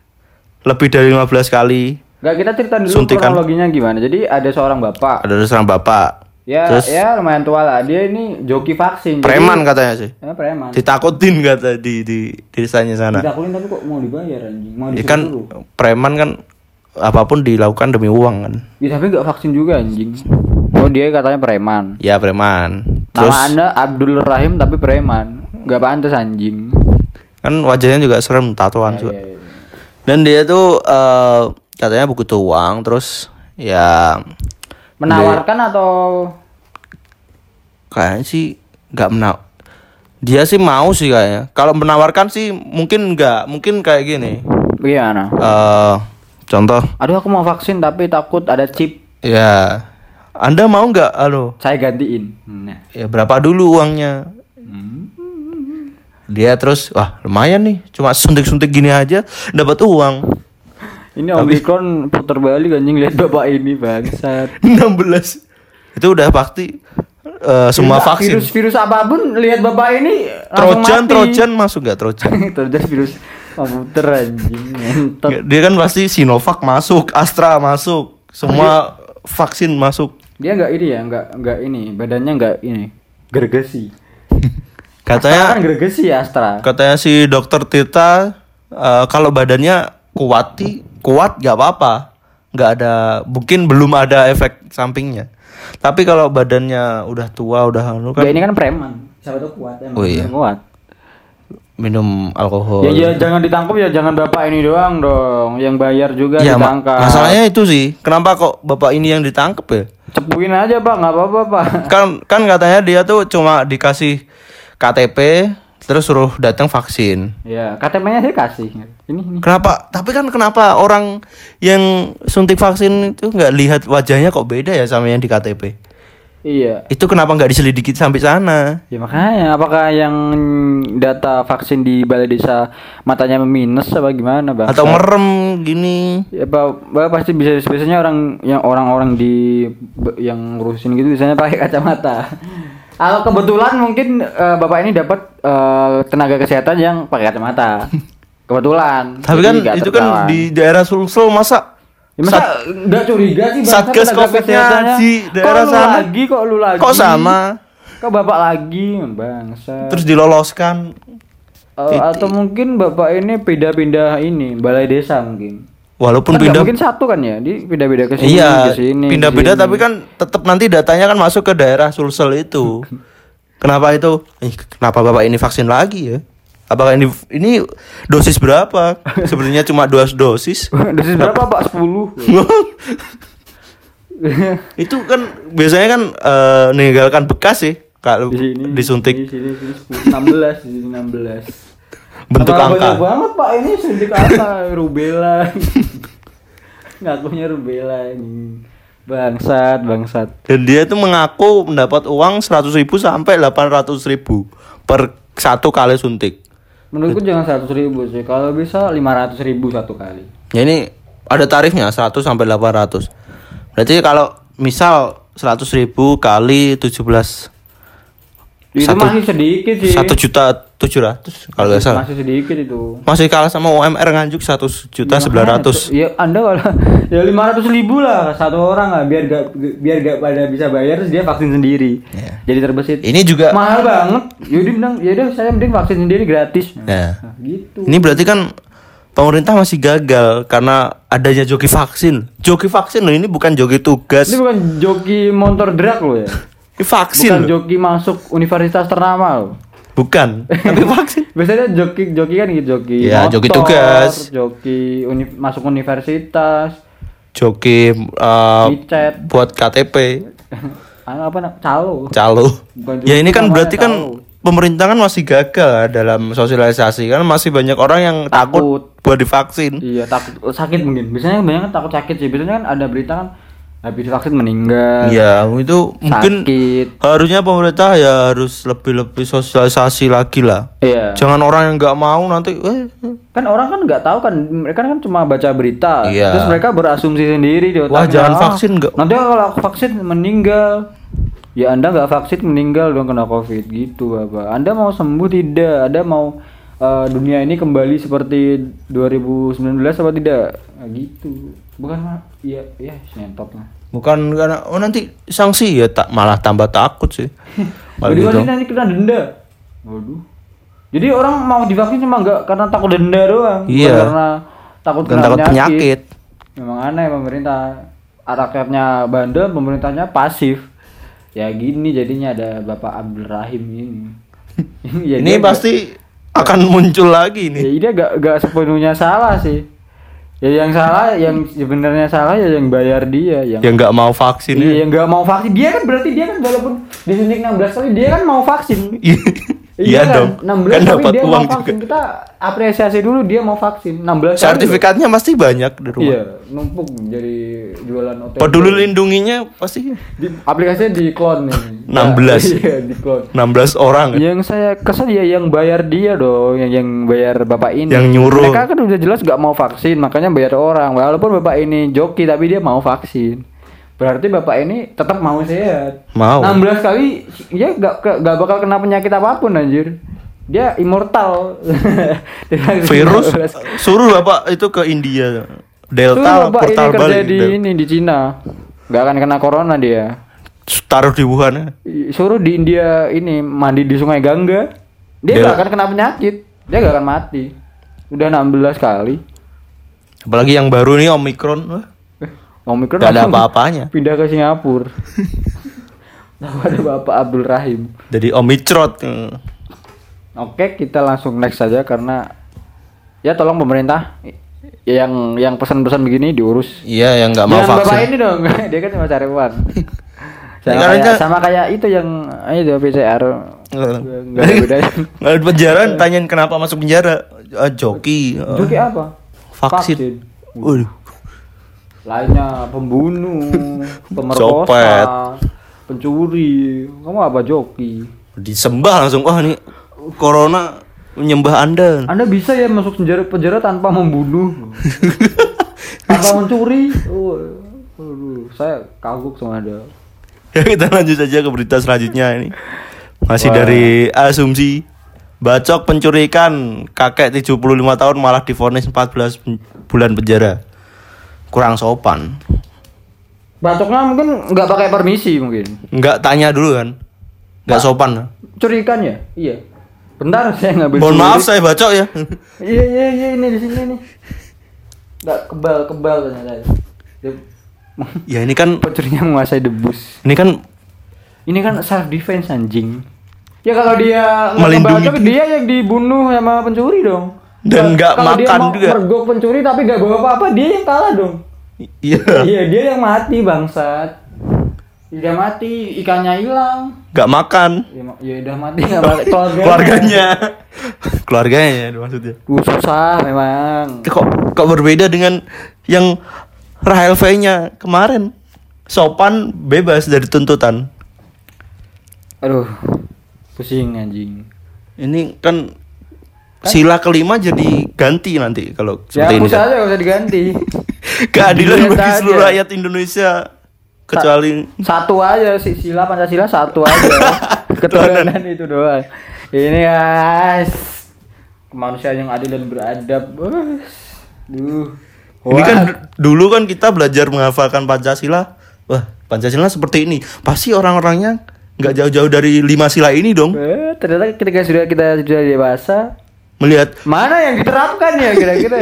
lebih dari 15 kali Gak kita cerita dulu Suntikan. kronologinya gimana. Jadi ada seorang bapak. ada seorang bapak. Ya, Terus ya lumayan tua lah. Dia ini joki vaksin. Jadi- preman katanya sih. Ya, preman. Ditakutin kata di di desanya sana. Didakulin tapi kok mau dibayar anjing. Mau Ya kan dulu. preman kan apa pun dilakukan demi uang kan. Ya, tapi gak vaksin juga anjing. Oh dia katanya preman. Ya preman. Terus Nama anda Abdul Rahim tapi preman. Gak pantas anjing. kan wajahnya juga serem tatoan juga. Iya, iya. Dan dia tuh eh, katanya butuh uang terus ya Menawarkan atau kayaknya sih nggak menau. Dia sih mau sih kayaknya. Kalau menawarkan sih mungkin nggak, mungkin kayak gini. gimana? eh contoh Aduh aku mau vaksin tapi takut ada chip. ya Anda mau nggak halo Saya gantiin. Nah. ya berapa dulu uangnya dia terus wah lumayan nih cuma suntik-suntik gini aja dapat uang Ini Omicron putar balik anjing lihat bapak ini bangsat. [laughs] 16 itu udah pasti eh, semua Virus- vaksin Virus-virus apa pun lihat bapak ini trojan mati. trojan masuk nggak trojan [laughs] Trojan virus komputer anjing. Nggak, dia kan pasti Sinovac masuk Astra masuk semua vaksin masuk Dia nggak ini ya, nggak nggak ini, badannya nggak ini. Gergesi. [laughs] Astra katanya kan gergesi ya Astra. katanya si dokter Tita eh, kalau badannya kuat sih, kuat nggak apa-apa nggak ada mungkin belum ada efek sampingnya tapi kalau badannya udah tua udah anu Ya kan ini kan preman. Siapa tuh kuat emang. Oh iya. Kuat. minum alkohol Ya, ya jangan ditangkap ya jangan bapak ini doang dong, yang bayar juga Ya, ma- ditangkap. masalahnya itu sih kenapa kok bapak ini yang ditangkep ya cepuin aja pak, nggak apa-apa pak. kan kan katanya dia tuh cuma dikasih KTP terus suruh datang vaksin Ya KTP-nya sih kasih. Ini ini. Kenapa? Tapi kan kenapa orang yang suntik vaksin itu nggak lihat wajahnya kok beda ya sama yang di KTP? Iya. Itu kenapa nggak diselidiki sampai sana? Ya makanya apakah yang data vaksin di balai desa matanya minus apa gimana bang? Atau merem gini? Ya Pak, Pak pasti bisa biasanya orang yang orang-orang di yang ngurusin gitu biasanya pakai kacamata. Kalau kebetulan mungkin eh, Bapak ini dapat eh, tenaga kesehatan yang pakai kacamata. Kebetulan. Tapi kan itu kan tertawan. di daerah Sulsel masa Ya, masa nggak curiga sih Satgas COVID-nya di daerah kok lu sana? lagi kok lu lagi? kok sama? Kok Bapak lagi? Bangsa. Terus diloloskan? Eh, atau mungkin bapak ini pindah-pindah ini balai desa mungkin. Walaupun Kan pindah mungkin satu kan ya, di pindah-pindah ke sini, Iya, ke sini. pindah-pindah tapi kan tetap nanti datanya kan masuk ke daerah Sulsel itu. [laughs] kenapa itu? Ih, kenapa Bapak ini vaksin lagi ya? Apakah ini ini dosis berapa? Sebenarnya cuma dua dosis. [laughs] dosis berapa pak? 10 [laughs] itu kan biasanya kan eh, meninggalkan bekas sih kalau di sini disuntik di sini, di sini 10, 16 di sini 16 bentuk Apa angka. banyak banget pak ini suntik apa rubella [laughs] ngakunya rubella ini bangsat bangsat Dan dia itu mengaku mendapat uang 100.000 ribu sampai 800.000 ribu per satu kali suntik. Menurutku jangan 100 ribu sih. Kalau bisa 500 ribu satu kali. Ya ini ada tarifnya 100 sampai 800. Berarti kalau misal 100.000 ribu kali 17 itu Satu- masih sedikit sih satu juta tujuh ratus kalau nggak salah. masih sedikit itu Masih kalah sama UMR nganjuk satu juta sembilan ratus. Ya anda kalau ya lima ratus ribu lah satu orang lah biar gak biar gak pada bisa bayar terus dia vaksin sendiri. Iya. Jadi terbesit. Ini juga Mahal banget. Yaudah bilang yaudah saya mending vaksin sendiri gratis. Nah, Nah, gitu. ini berarti kan pemerintah masih gagal karena adanya joki vaksin. Joki vaksin loh ini bukan joki tugas. Ini bukan joki motor drag loh ya. Vaksin. Bukan joki masuk universitas ternama loh. Bukan. [laughs] Tapi vaksin. Biasanya joki joki kan gitu joki Iya, motor, joki tugas. joki uni- masuk universitas. joki Micet. buat KTP [laughs] Anu apa nak calo. calo. Bukan Ya ini kan berarti kan calo. pemerintah kan masih gagal ya dalam sosialisasi kan masih banyak orang yang takut, buat divaksin. Iya takut sakit mungkin. Biasanya banyak kan takut sakit sih. Biasanya kan ada berita kan habis vaksin meninggal. Iya, itu mungkin Sakit. harusnya pemerintah ya harus lebih-lebih sosialisasi lagi lah. Iya. Jangan orang yang nggak mau nanti eh, eh. Kan orang kan nggak tahu kan mereka kan cuma baca berita. Iya. Terus mereka berasumsi sendiri di Wah, otaknya. jangan "Ah, vaksin nggak." Nanti kalau aku vaksin meninggal. Ya Anda nggak vaksin meninggal dong kena Covid gitu, Bapak. Anda mau sembuh tidak? Anda mau eh, dunia ini kembali seperti 2019 apa tidak? Nah, gitu. Bukan mah iya iya nyentot lah. bukan karena oh nanti sanksi ya tak malah tambah takut sih. [laughs] Kalau Jadi gitu. nanti kena denda. Waduh. Jadi orang mau divaksin cuma nggak karena takut denda doang, bukan Iya. karena takut kena takut penyakit. Memang aneh pemerintah. Rakyatnya bandel, pemerintahnya pasif. Ya gini jadinya ada Bapak Abdul Rahim ini. [laughs] [laughs] ya ini dia pasti akan muncul lagi nih. ya dia gak, gak sepenuhnya salah sih. Ya yang salah, yang sebenarnya salah ya yang bayar dia, yang Yang nggak mau vaksin Iya, ya. yang nggak mau vaksin. Dia kan berarti dia kan walaupun disuntik 16 kali dia kan mau vaksin. Iya dong. 16 Kan dapat dia uang mau juga. vaksin. Kita apresiasi dulu dia mau vaksin 16 kali. Sertifikatnya pasti banyak di rumah. Iya, numpuk jadi jualan OTP. Peduli lindunginya pasti Di, aplikasinya di clone nih. 16. Iya, di clone. 16 orang. Yang saya kesel ya yang bayar dia dong, yang yang bayar bapak ini. Yang nyuruh. Mereka kan udah jelas nggak mau vaksin, makanya bayar orang. Walaupun bapak ini joki tapi dia mau vaksin. Berarti bapak ini tetap mau sehat. Mau. 16 kali ya nggak nggak bakal kena penyakit apa pun anjir. Dia immortal. [laughs] Virus suruh Bapak itu ke India. Delta bapak ini portal kerja balik. di ini di Cina. Nggak akan kena corona dia. Taruh di Wuhan ya. suruh di India ini mandi di Sungai Gangga, dia Dia- gak akan kena penyakit, dia gak akan mati. Udah 16 kali. Apalagi yang baru nih Omikron. Omikron Gak ada apa-apanya. Pindah ke Singapura. [laughs] Ada Bapak Abdul Rahim. Jadi Omicrot. Oke, kita langsung next saja karena ya tolong pemerintah yang yang pesan-pesan begini diurus. Iya yang nggak mau Jangan bapak vaksin. ini dong, [laughs] dia kan cuma cari uang. [laughs] sama, kayak, kan- sama kayak itu yang itu PCR. Nggak ada bedanya. Nggak ada penjara tanyain kenapa masuk penjara. Ah, joki. Joki apa? vaksin. Waduh. Lainnya pembunuh, [laughs] Copet. pemerkosa, pencuri. Kamu apa joki? Disembah langsung. Wah nih corona menyembah anda. Anda bisa ya masuk penjara penjara tanpa membunuh, [laughs] tanpa mencuri. Oh, aduh, saya kagok sama Anda. [laughs] Ya kita lanjut saja ke berita selanjutnya ini. Masih Wah. dari asumsi Bacok pencuri ikan kakek 75 tahun malah divonis 14 pen- bulan penjara. Kurang sopan. Bacoknya mungkin nggak pakai permisi mungkin. Nggak tanya dulu kan. Nggak sopan. Curi ikan ya? Iya. Bentar [laughs] saya ngambil. Mohon maaf saya bacok ya. Iya iya iya ini di sini nih. Nggak kebal kebal ternyata. Ya ini kan Pencurinya menguasai debus. ini kan Ini kan self defense anjing. Ya kalau dia nggak Melindungi dia yang dibunuh sama pencuri dong. Dan nggak dia makan mau juga. mergok pencuri tapi nggak bawa apa-apa, dia yang kalah dong. iya Iya dia yang mati bangsat. Dia mati, ikannya hilang. nggak makan Ya, ma- ya udah mati nggak balik keluarganya. keluarganya [laughs] keluarganya maksudnya Uh, susah memang. kok kok berbeda dengan yang Rahel V-nya kemarin sopan bebas dari tuntutan Aduh, pusing anjing. ini kan sila kelima jadi ganti nanti kalau Ya seperti ini hapus aja usah diganti. [laughs] keadilan bagi aja. seluruh rakyat Indonesia kecuali Satu aja sih sila Pancasila satu aja. [laughs] Ketuhanan itu doang. Ini guys kemanusiaan yang adil dan beradab. Duh. ini Wah. kan d- dulu kan kita belajar menghafalkan Pancasila wah Pancasila seperti ini pasti orang-orangnya nggak jauh-jauh dari lima sila ini dong Eh, ternyata ketika sudah kita sudah dewasa, melihat mana yang diterapkan ya kira-kira?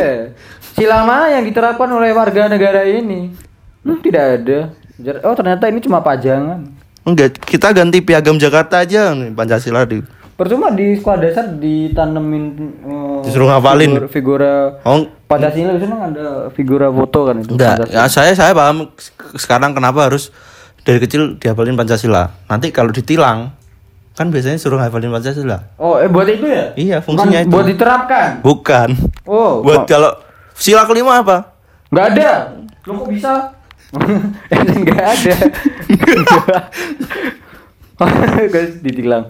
Sila mana yang diterapkan oleh warga negara ini? Hmm, tidak ada. Oh ternyata ini cuma pajangan. enggak kita ganti piagam Jakarta aja nih Pancasila di Percuma di sekolah dasar ditanemin eh, Disuruh ngafalin. figur, figura oh Pancasila itu memang ada figura foto kan itu. Enggak, ya, saya saya paham sekarang kenapa harus dari kecil dihafalin Pancasila. Nanti kalau ditilang kan biasanya suruh hafalin Pancasila. Oh, eh buat itu ya? Iya, fungsinya Bukan itu. Buat diterapkan. Bukan. Oh, Buat kalau sila kelima apa? nggak ada. Lo kok bisa? [laughs] Enggak ada. [laughs] Guys, ditilang.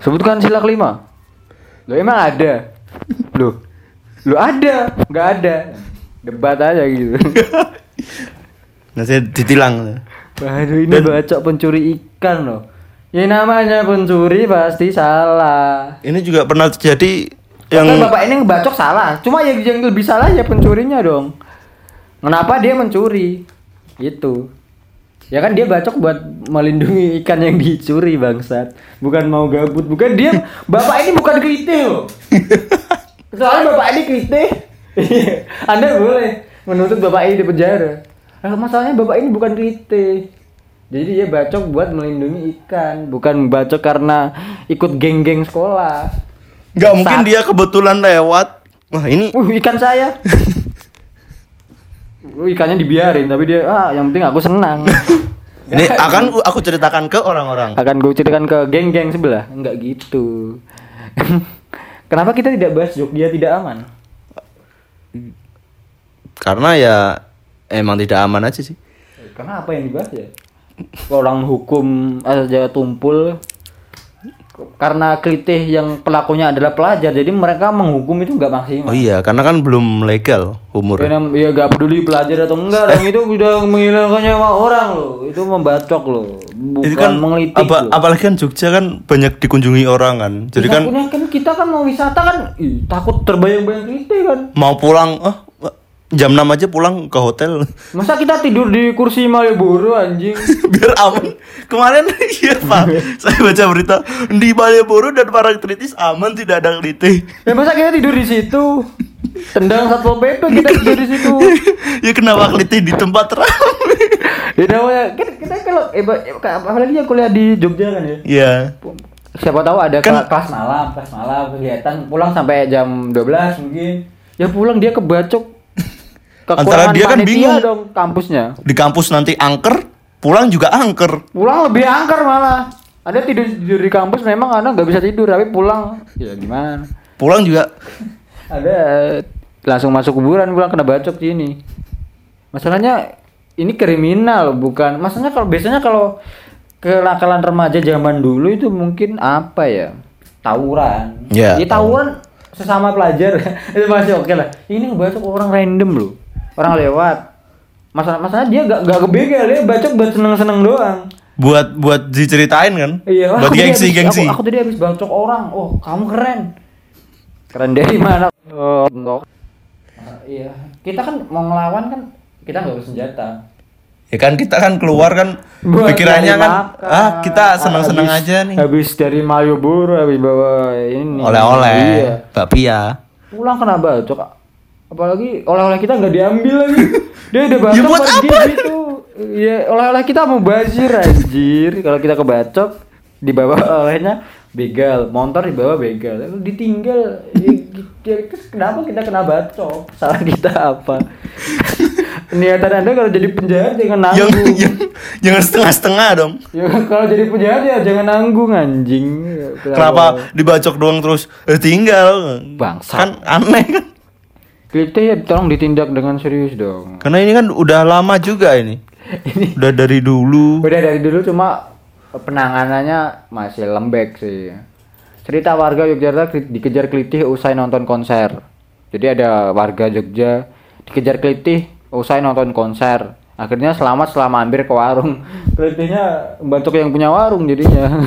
Sebutkan sila kelima. Lo emang ada? Lo, lo ada? Nggak ada. Debat aja gitu. [laughs] Nah, saya ditilang. Waduh ini bacok pencuri ikan loh. Ya namanya pencuri pasti salah. Ini juga pernah terjadi Yang yang bapak ini ngebacok salah. Cuma yang, yang lebih salah ya pencurinya dong. Kenapa dia mencuri? Itu. Ya kan dia bacok buat melindungi ikan yang dicuri bangsat. Bukan mau gabut, bukan dia. Bapak ini bukan krite loh. [laughs] Soalnya bapak ini krite. [laughs] Anda boleh menuntut bapak ini di penjara. Nah, masalahnya bapak ini bukan krite. Jadi dia bacok buat melindungi ikan, bukan bacok karena ikut geng-geng sekolah. nggak mungkin Saat- dia kebetulan lewat. Wah, ini Uh, ikan saya. [laughs] Uh, ikannya dibiarin tapi dia ah yang penting aku senang. [laughs] ini akan ku- aku ceritakan ke orang-orang. Akan gue ceritakan ke geng-geng sebelah. Enggak gitu. [laughs] Kenapa kita tidak bahas Jogja tidak aman? Karena ya emang tidak aman aja sih. Karena apa yang dibahas ya? Orang hukum aja tumpul karena kelitih yang pelakunya adalah pelajar jadi mereka menghukum itu nggak maksimal. Oh iya, karena kan belum legal umur. Karena ya gak peduli pelajar atau enggak, dan itu udah menghilangkan nyawa orang loh. Itu membacok loh, bukan Itu kan mengelitih apa, loh. apalagi kan Jogja kan banyak dikunjungi orang kan. Jadi kan Takutnya kan kita kan mau wisata kan, ih, takut terbayang-bayang kita kan. mau pulang, oh jam 6 aja pulang ke hotel Masa kita tidur di kursi Malioboro anjing? [laughs] biar aman. Kemarin [laughs] iya Pak, [laughs] saya baca berita di Malioboro dan Parangtritis aman tidak ada kelitih. ya masa kita tidur di situ? Tendang satpol pp kita tidur di situ. ya kenapa kelitih di tempat ramai? Ya namanya kan kita kalau eh, eh, apalagi yang kuliah di Jogja kan ya. Iya. Siapa tahu ada Kan- kelas malam, kelas malam kegiatan pulang sampai jam 12 mungkin. Ya pulang dia kebacok. Antara Kekurangan dia kan bingung. dong kampusnya. Di kampus nanti angker, pulang juga angker. Pulang lebih angker malah. Ada tidur, tidur di kampus memang Anda nggak bisa tidur tapi pulang ya gimana? Pulang juga Ada langsung masuk kuburan pulang kena bacok sini. Masalahnya ini kriminal bukan. Masalahnya kalau biasanya kalau kenakalan remaja zaman dulu itu mungkin apa ya? Tawuran. Ya, Ini tawuran sesama pelajar [laughs] itu masih oke lah. Ini ngebacok orang random loh. Orang lewat. Masalah masalah dia gak gak kebegal dia bacok buat seneng-seneng doang. buat buat diceritain kan. Iya, buat gengsi habis- gengsi. Aku, aku tadi habis bacok orang. Oh, kamu keren. Keren dari mana? Oh, enggak. Ah, iya. Kita kan mau ngelawan kan kita nggak bersenjata. Ya kan kita kan keluar kan Buat pikirannya kan makan. ah kita senang-senang Habis- aja nih. Habis dari Malioboro habis bawa ini. Oleh-oleh, Iya. bakpia. Pulang kena bacok. Apalagi oleh-oleh kita nggak diambil lagi. [laughs] Dia udah bacok Ya buat apa? gitu. Iya, oleh-oleh kita mau bazir anjir. Kalau kita kebacok dibawa [laughs] olehnya begal, motor dibawa begal. Lalu ditinggal. Ya, ya, terus kenapa kita kena bacok? Salah kita apa? [laughs] Niatan Anda kalau jadi penjahat jangan nanggung. yang jangan setengah-setengah dong. Ya kalau jadi penjahat ya jangan nanggung anjing. Kenapa dibacok doang terus eh, tinggal? Bangsat. Kan aneh kan. Kita ya tolong ditindak dengan serius dong. Karena ini kan udah lama juga [laughs] ini. Udah dari dulu. Udah dari dulu cuma penanganannya masih lembek sih. Cerita warga Yogyakarta dikejar kelitih usai nonton konser. Jadi ada warga Jogja dikejar kelitih usai nonton konser. Akhirnya selamat selama hampir ke warung. [laughs] Kelitihnya bantuk yang punya warung jadinya.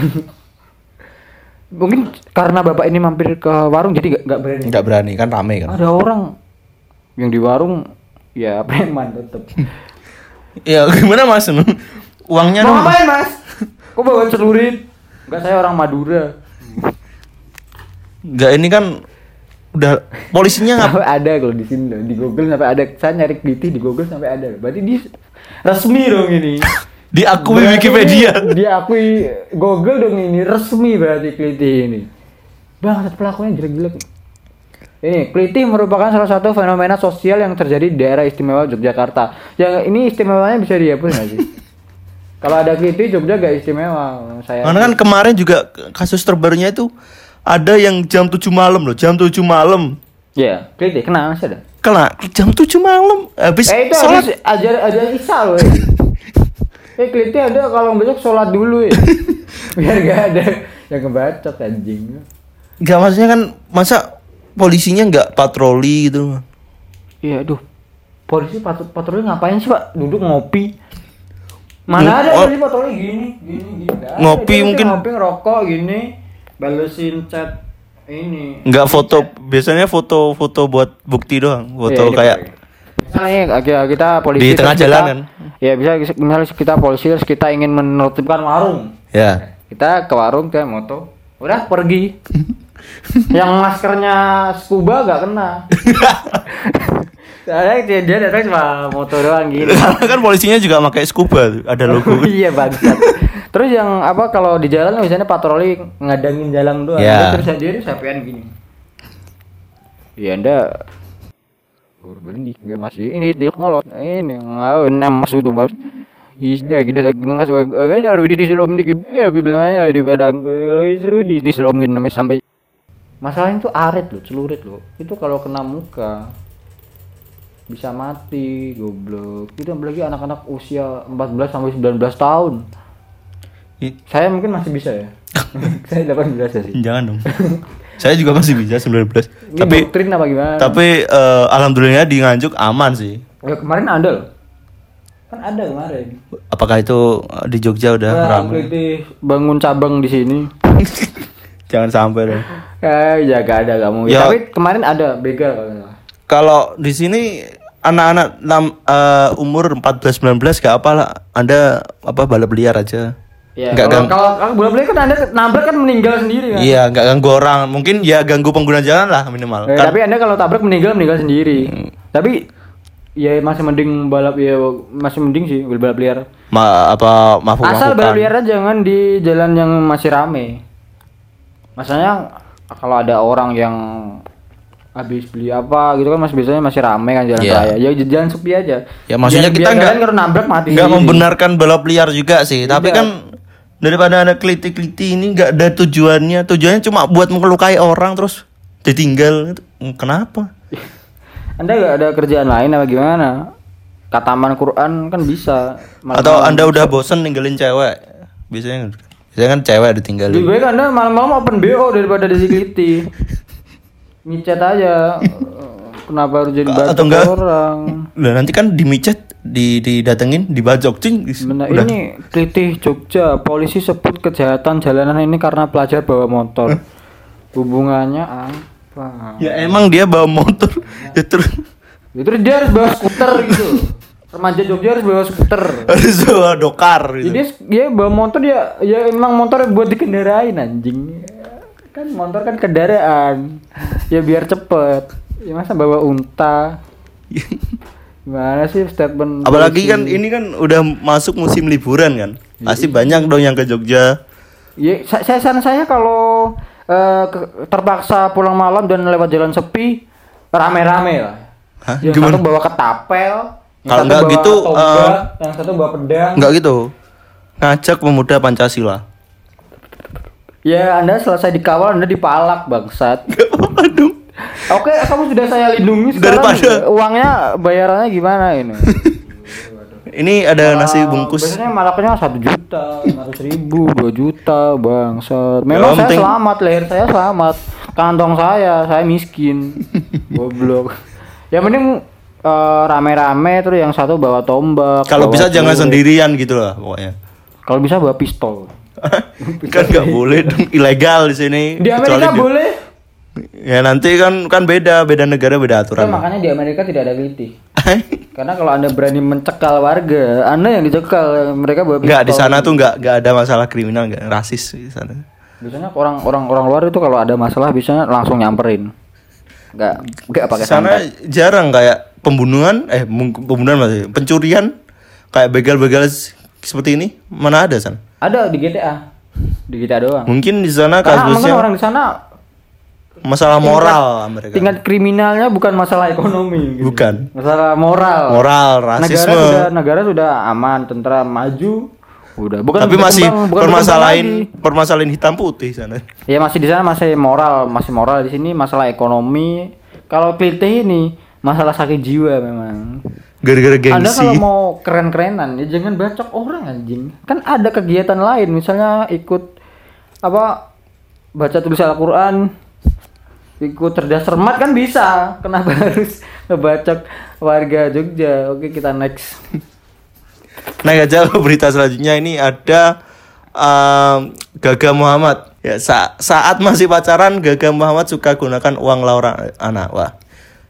[laughs] Mungkin karena bapak ini mampir ke warung jadi gak, gak berani. Nggak berani kan rame kan. Ada orang yang di warung ya preman tetep. Ya [laughs] gimana Mas? Uangnya Mau dong. ngapain mas? Kok bawa celurit? Enggak saya orang Madura. Enggak ini kan udah polisinya Sampai ada kalau di sini di Google sampai ada. Saya nyari kliti di Google sampai ada. Berarti di resmi dong ini. [laughs] diakui Berarti Wikipedia. Diakui Google dong ini resmi berarti kliti ini. Bang, pelakunya jelek-jelek. Ini kelitih merupakan salah satu fenomena sosial yang terjadi di daerah istimewa Yogyakarta. Yang ini istimewanya bisa dihapus nggak sih? [laughs] Kalau ada kelitih Jogja gak istimewa. Saya Karena kan kemarin juga kasus terbarunya itu ada yang jam 7 malam loh, jam 7 malam. ya kelitih kena masih ada. Kena jam 7 malam habis Eh itu sholat. habis ajar ajar isya loh. Eh, [laughs] eh kelitih ada kalau besok sholat dulu ya. [laughs] Biar gak ada yang kebacot anjing. Enggak maksudnya kan masa polisinya nggak patroli gitu. Iya, aduh. Polisi patut patroli ngapain sih, Pak? Duduk ngopi. Mana ada oh. polisi patroli gini, gini, gini. Ada. Ngopi mungkin. ngopi ngerokok gini, balesin chat ini. Nggak foto biasanya foto-foto buat bukti doang, foto Iya, ini kayak. Misalnya kita, kita polisi Di tengah kita- jalan kan? Ya bisa misalnya kita polisi terus kita ingin menertibkan warung. ya. Kita ke warung kita moto, udah pergi. [laughs] Yang maskernya scuba gak kena. [laughs] Soalnya dia, dia datang cuma moto doang gini. [laughs] Karena kan polisinya juga pakai scuba ada logo. iya bangsat. Terus yang apa kalau di jalan biasanya patroli ngadangin jalan doang. Dia terus dia sapian gini. Iya anda berhenti nggak masih ini dia ngolot ini ngau enam masuk tuh bos. Iya kita lagi kan harus di selom dikit. Ya bilangnya di padang seru di di selom gini namanya sampai masalahnya itu arit loh celurit loh. Itu kalau kena muka bisa mati goblok. Itu apalagi anak-anak usia 14 sampai 19 tahun. I- saya mungkin masih bisa ya? [laughs] Saya 18 ya sih. Jangan dong. Saya juga masih bisa 19. ini tapi doktrin apa gimana? tapi eh, alhamdulillah di Nganjuk aman sih. ya, kemarin ada loh kan ada kemarin Apakah itu eh, di Jogja udah Nah, ramai? Bangun cabang di sini [laughs] Jangan sampai dong. eh ya gak ada kamu Ya. tapi kemarin ada begal kalau di sini anak-anak eh, umur 14 19 gak apa lah. Anda apa balap liar aja. ya Nggak kalau gang- kalau kalau bola beli kan anda nabrak kan meninggal sendiri kan Iya, nggak ganggu orang. Mungkin ya ganggu pengguna jalan lah minimal. Eh, Kan- tapi anda kalau tabrak meninggal meninggal sendiri tapi ya masih mending balap ya masih mending sih balap liar ma apa mafuk Asal balap liarnya jangan di jalan yang masih rame. Masalahnya kalau ada orang yang habis beli apa gitu kan masih biasanya masih rame kan jalan Iya. raya. Ya j- jangan sepi aja. Ya maksudnya Biar- kita nggak nabrak mati. nggak membenarkan balap liar juga sih. Tapi Iya. kan daripada ada keliti-keliti ini nggak ada tujuannya. Tujuannya cuma buat melukai orang terus ditinggal. Kenapa? [laughs] Anda nggak ada kerjaan lain apa gimana? Kataman Quran kan bisa. Atau anda udah bosen ninggalin cewek? Biasanya biasanya kan cewek Lebih ditinggalin. baik Anda malam-malam open BO daripada disikiti. [laughs] Micet aja. Kenapa harus jadi Atau bacok enggak? orang? Lah nanti kan dimicet, di didatengin, dibajok cing. Benar, Udah. ini Kelitih Jogja, polisi sebut kejahatan jalanan ini karena pelajar bawa motor. Hubungannya Ya emang dia bawa motor. ya terus Ya, terus dia harus bawa skuter gitu. Remaja Jogja harus bawa skuter. harus bawa dokar gitu. Jadi dia bawa motor ya, ya emang motor buat dikendarain anjing. Kan motor kan kendaraan. Ya biar cepet. Ya masa bawa unta. Gimana sih statement? Apalagi polisi? kan ini kan udah masuk musim liburan kan. Pasti banyak dong yang ke Jogja. Ya, sa- saya saran saya kalau eh, terpaksa pulang malam dan lewat jalan sepi, rame-rame lah. Hah? Yang Gimana? satu bawa ketapel, Kalau satu nggak bawa gitu, tombak, yang satu bawa pedang. Enggak gitu. Ngajak pemuda Pancasila. Ya, Anda selesai dikawal, Anda dipalak, bangsat. Aduh. Oke, kamu sudah saya lindungi sekarang. Daripada- uangnya bayarannya gimana ini? [laughs] Ini ada nasi Ah, bungkus. Biasanya malaknya satu juta, lima ratus ribu, dua juta, bangsat. Memang saya penting- selamat, leher saya selamat, kantong saya, saya miskin, [laughs] goblok. Yang penting eh, rame-rame terus yang satu bawa tombak. Kalau bawa bisa jangan peluru. sendirian gitu lah pokoknya. Kalau bisa bawa pistol. [laughs] kan nggak boleh dong ilegal di sini. Di Amerika Kecuali di- boleh. Ya nanti kan kan beda beda negara beda Ya, aturan. makanya di Amerika tidak ada kelitih. [laughs] Karena kalau anda berani mencekal warga, anda yang dicekal, mereka pistol. Enggak di sana tuh nggak nggak ada masalah kriminal nggak rasis di sana. Biasanya orang-orang orang luar itu kalau ada masalah biasanya langsung nyamperin. Enggak enggak pakai Di sana santet. jarang kayak pembunuhan eh pembunuhan masih pencurian kayak begal-begal seperti ini mana ada sana? Ada di GTA. Di GTA doang. Mungkin di sana Karena mungkin kasusnya orang di sana masalah moral mereka. tingkat kriminalnya bukan masalah ekonomi gitu. Bukan. masalah moral Moral, negara rasisme. sudah negara sudah aman tentram maju udah bukan Tapi masih bukan permasalahan berkembang permasalahan hitam putih sana. ya masih di sana masih moral masih moral di sini masalah ekonomi kalau pilih ini masalah sakit jiwa memang Gara-gara anda gengsi. kalau mau keren-kerenan ya jangan bacok orang anjing kan ada kegiatan lain misalnya ikut apa baca tulisan Al-Quran ikut cerdas cermat kan bisa kenapa [laughs] harus ngebacok warga Jogja oke kita next Nah aja ke berita selanjutnya ini ada um, Gaga Muhammad. Ya sa- saat masih pacaran Gaga Muhammad suka gunakan uang Laura Ana. Wah.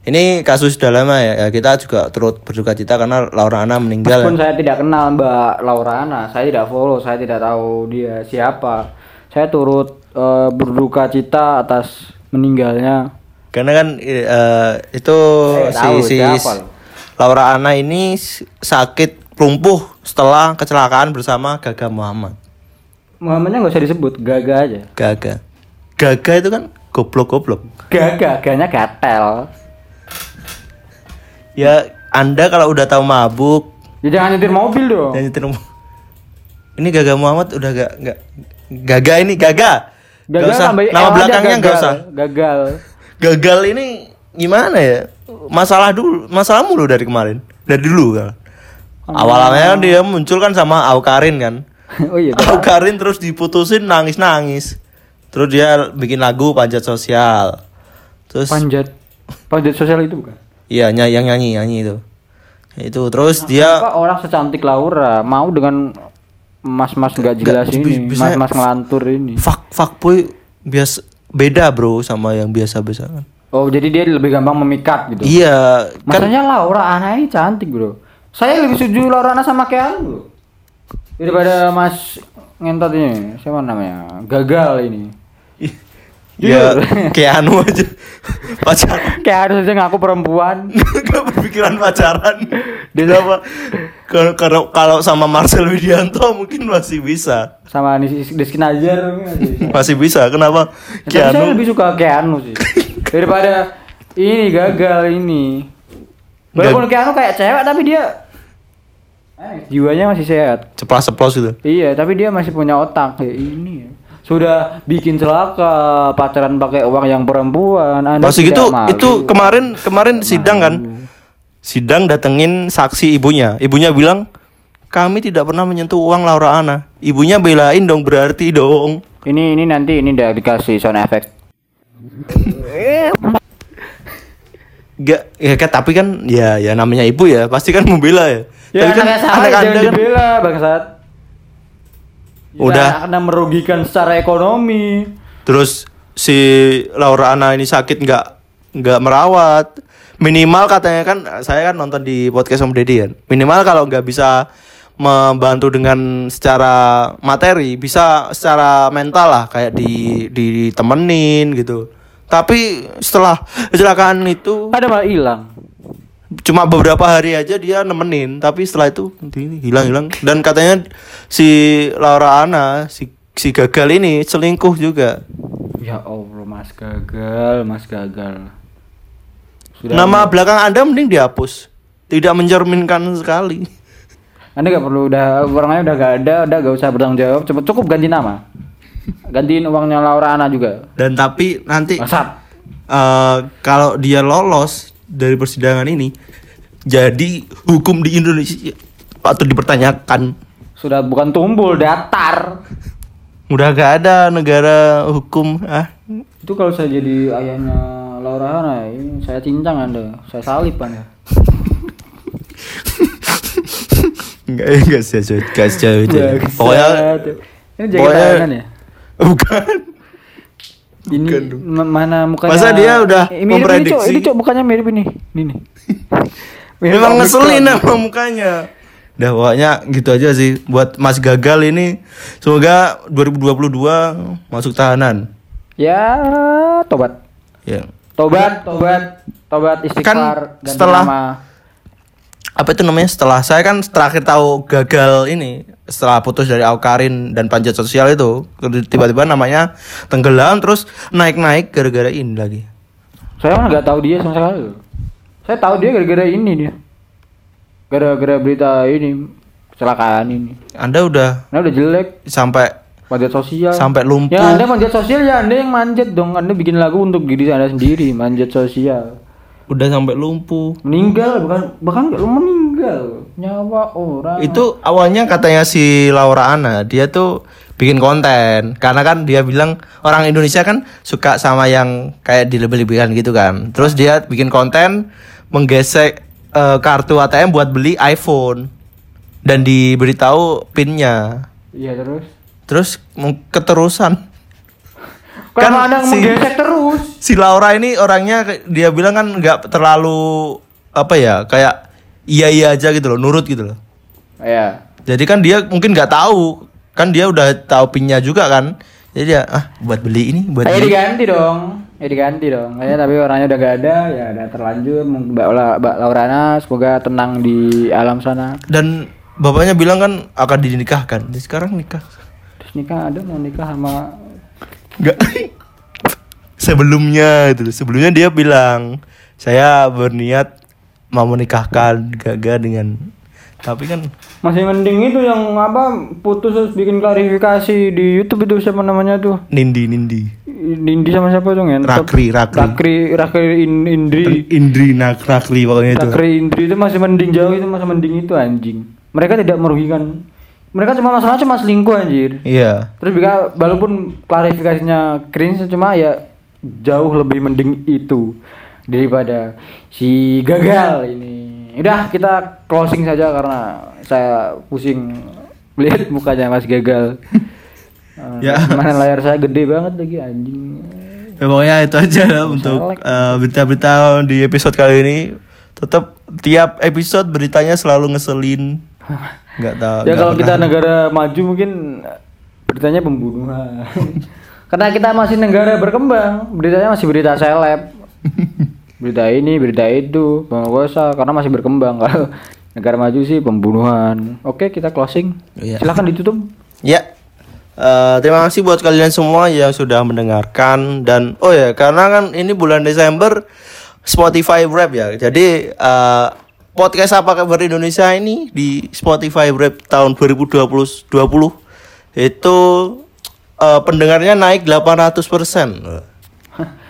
Ini kasus sudah lama ya. ya kita juga turut berduka cita karena Laura Ana meninggal. Meskipun saya tidak kenal Mbak Laura Ana, saya tidak follow, saya tidak tahu dia siapa. Saya turut eh, berduka cita atas meninggalnya. Karena kan eh, itu Saya si, tahu si. Laura Ana ini sakit lumpuh setelah kecelakaan bersama Gaga Muhammad. Muhammadnya nggak usah disebut, Gaga aja. Gaga. Gaga itu kan goblok-goblok. Gaga, ganya gatel. Ya Anda kalau udah tahu mabuk Ya jangan nyetir mobil dong. dan nyetir Ini Gaga Muhammad udah gak gak Gaga ini Gaga. Gak Gagal usah. tambah Nama belakangnya gagal. usah. Gagal. Gagal ini gimana ya? Masalah dulu, masalah mulu dari kemarin. Dari dulu kan. Awalnya kan dia muncul kan sama Aukarin kan. [laughs] oh iya. Aukarin terus diputusin nangis-nangis. Terus dia bikin lagu panjat sosial. Terus Panjat. Panjat sosial itu bukan? iya ny- yang nyanyi nyanyi itu. Itu terus dia Apa orang secantik Laura mau dengan mas-mas nggak jelas Nggak, ini, mas-mas ngelantur ini. fuck fuck boy bias beda bro sama yang biasa-biasa kan. Oh, jadi dia lebih gampang memikat gitu. Iya, kan Maksudnya Laura Ana ini cantik bro. Saya lebih setuju Laura Ana sama Keanu bro. Daripada Mas ngentot ini, siapa namanya? Gagal ini. [laughs] ya kayak anu aja [laughs] pacaran Keanu saja ngaku perempuan. [laughs] gak berpikiran pacaran dia apa kalau kalau sama Marcel Widianto mungkin masih bisa sama Rizky Najar masih bisa. kenapa saya Keanu lebih suka Keanu sih. Daripada ini gagal ini. Walaupun Keanu kayak cewek tapi dia eh, jiwanya masih sehat. ceplas ceplos gitu Iya, tapi dia masih punya otak kayak ini ya. Sudah bikin celaka, pacaran pakai uang yang perempuan. Anda gitu malu. itu kemarin kemarin sidang kan sidang datengin saksi ibunya ibunya bilang kami tidak pernah menyentuh uang Laura Ana ibunya belain dong berarti dong Ini ini nanti ini udah dikasih sound effect. Gak, ya kan tapi kan ya ya namanya ibu ya pasti kan membela ya. Ya tapi kan salah anak jangan anda kan dibela bangsat. Ya, Udah. karena merugikan secara ekonomi. terus si Laura Ana ini sakit nggak nggak merawat minimal katanya kan saya kan nonton di podcast Om Deddy kan minimal kalau nggak bisa membantu dengan secara materi bisa secara mental lah kayak di ditemenin gitu tapi setelah kecelakaan itu Ada malah hilang. Cuma beberapa hari aja dia nemenin tapi setelah itu ini hilang hilang dan katanya si Laura Ana si si gagal ini selingkuh juga Ya Allah, Mas gagal, Mas gagal. nama belakang anda mending dihapus tidak mencerminkan sekali Anda gak perlu udah orangnya udah gak ada, udah gak usah bertanggung jawab. Cepet cukup ganti nama. Gantiin uangnya Laura Ana juga. dan tapi nanti eh, kalau dia lolos dari persidangan ini jadi hukum di Indonesia patut dipertanyakan Sudah bukan tumbul, datar. udah gak ada negara hukum ah Itu kalau saya jadi ayahnya Laura Ana, ini saya cincang Anda. Saya salib Anda. [laughs] Enggak, enggak sih, enggak sejauh itu. Bangsat. Pokoknya pokoknya- ya. [laughs] bukan. Ini Bukan dong. ma- mana mukanya? Masa dia udah Eh, mirip memprediksi? Ini, Cok. ini cok mukanya mirip ini. Ini nih. [laughs] Memang ngeselin sama mukanya. Udah pokoknya gitu aja sih buat Mas Gagal ini. Semoga 2022 masuk tahanan. Ya, tobat. Ya. Tobat, tobat, tobat istighfar Kan ganti setelah- nama. Apa itu namanya setelah saya kan terakhir tahu gagal ini setelah putus dari Aukarin dan panjat sosial itu tiba-tiba namanya tenggelam terus naik-naik gara-gara ini lagi Saya mah nggak tahu dia sama sekali. Saya tahu dia gara-gara ini dia. Gara-gara berita ini kecelakaan ini. Anda udah Nah udah jelek sampai manjat sosial. sampai lumpuh Ya anda manjat sosial ya anda yang manjat dong. Anda bikin lagu untuk diri anda sendiri manjat sosial. Udah sampai lumpuh. Meninggal bukan? Bahkan nggak meninggal. Nyawa orang. itu awalnya katanya si Laura Ana dia tuh bikin konten. Karena kan dia bilang orang Indonesia kan suka sama yang kayak dilebih-lebihkan gitu kan. Terus dia bikin konten menggesek eh, kartu ATM buat beli iPhone. Dan diberitahu pinnya. Iya terus. terus keterusan. Kan Kan anda si- menggesek terus. Si Laura ini orangnya dia bilang kan nggak terlalu apa ya kayak iya iya aja gitu loh nurut gitu loh Ya. Jadi kan dia mungkin nggak tahu, kan dia udah tahu pinnya juga kan. Jadi dia ah buat beli ini, buat Kayak beli. diganti dong. Ya diganti dong. Kayaknya tapi orangnya udah gak ada, ya udah terlanjur. Mbak, La- Mbak Laurana semoga tenang di alam sana. Dan bapaknya bilang kan akan dinikahkan. Jadi sekarang nikah. Terus nikah ada mau nikah sama Enggak. [laughs] sebelumnya itu, sebelumnya dia bilang saya berniat mau menikahkan gagal dengan tapi kan masih mending itu yang apa putus terus bikin klarifikasi di YouTube itu siapa namanya tuh? Nindi Nindi Nindi sama siapa tuh ya? Rakri, Rakri. Rakri, Rakri In- Indri. Indri Nakrakli pokoknya itu. Rakri Indri itu masih mending jauh itu masih mending itu anjing. Mereka tidak merugikan. Mereka cuma masalah cuma selingkuh anjir. Iya. Terus juga walaupun klarifikasinya cringe cuma ya jauh lebih mending itu daripada si gagal ini. Udah kita closing saja karena saya pusing lihat mukanya Mas Gagal. Eh, [laughs] Ya. Mana layar saya gede banget lagi anjing. Ya, pokoknya itu aja lah untuk eh, berita-berita di episode kali ini. Tetap tiap episode beritanya selalu ngeselin. [laughs] Nggak tahu. Ya kalau kita negara maju mungkin beritanya pembunuhan. [laughs] Karena kita masih negara berkembang, beritanya masih berita seleb. [laughs] berita ini, berita itu, pemerkosa karena masih berkembang. Kalau [laughs] negara maju sih pembunuhan. Oke, kita closing. Iya. Silahkan ditutup. Ya. Eh, terima kasih buat kalian semua yang sudah mendengarkan dan oh ya karena kan ini bulan Desember Spotify Rap ya. Jadi eh, podcast apa kabar Indonesia ini di Spotify Rap tahun 2020 20 itu eh, pendengarnya naik 800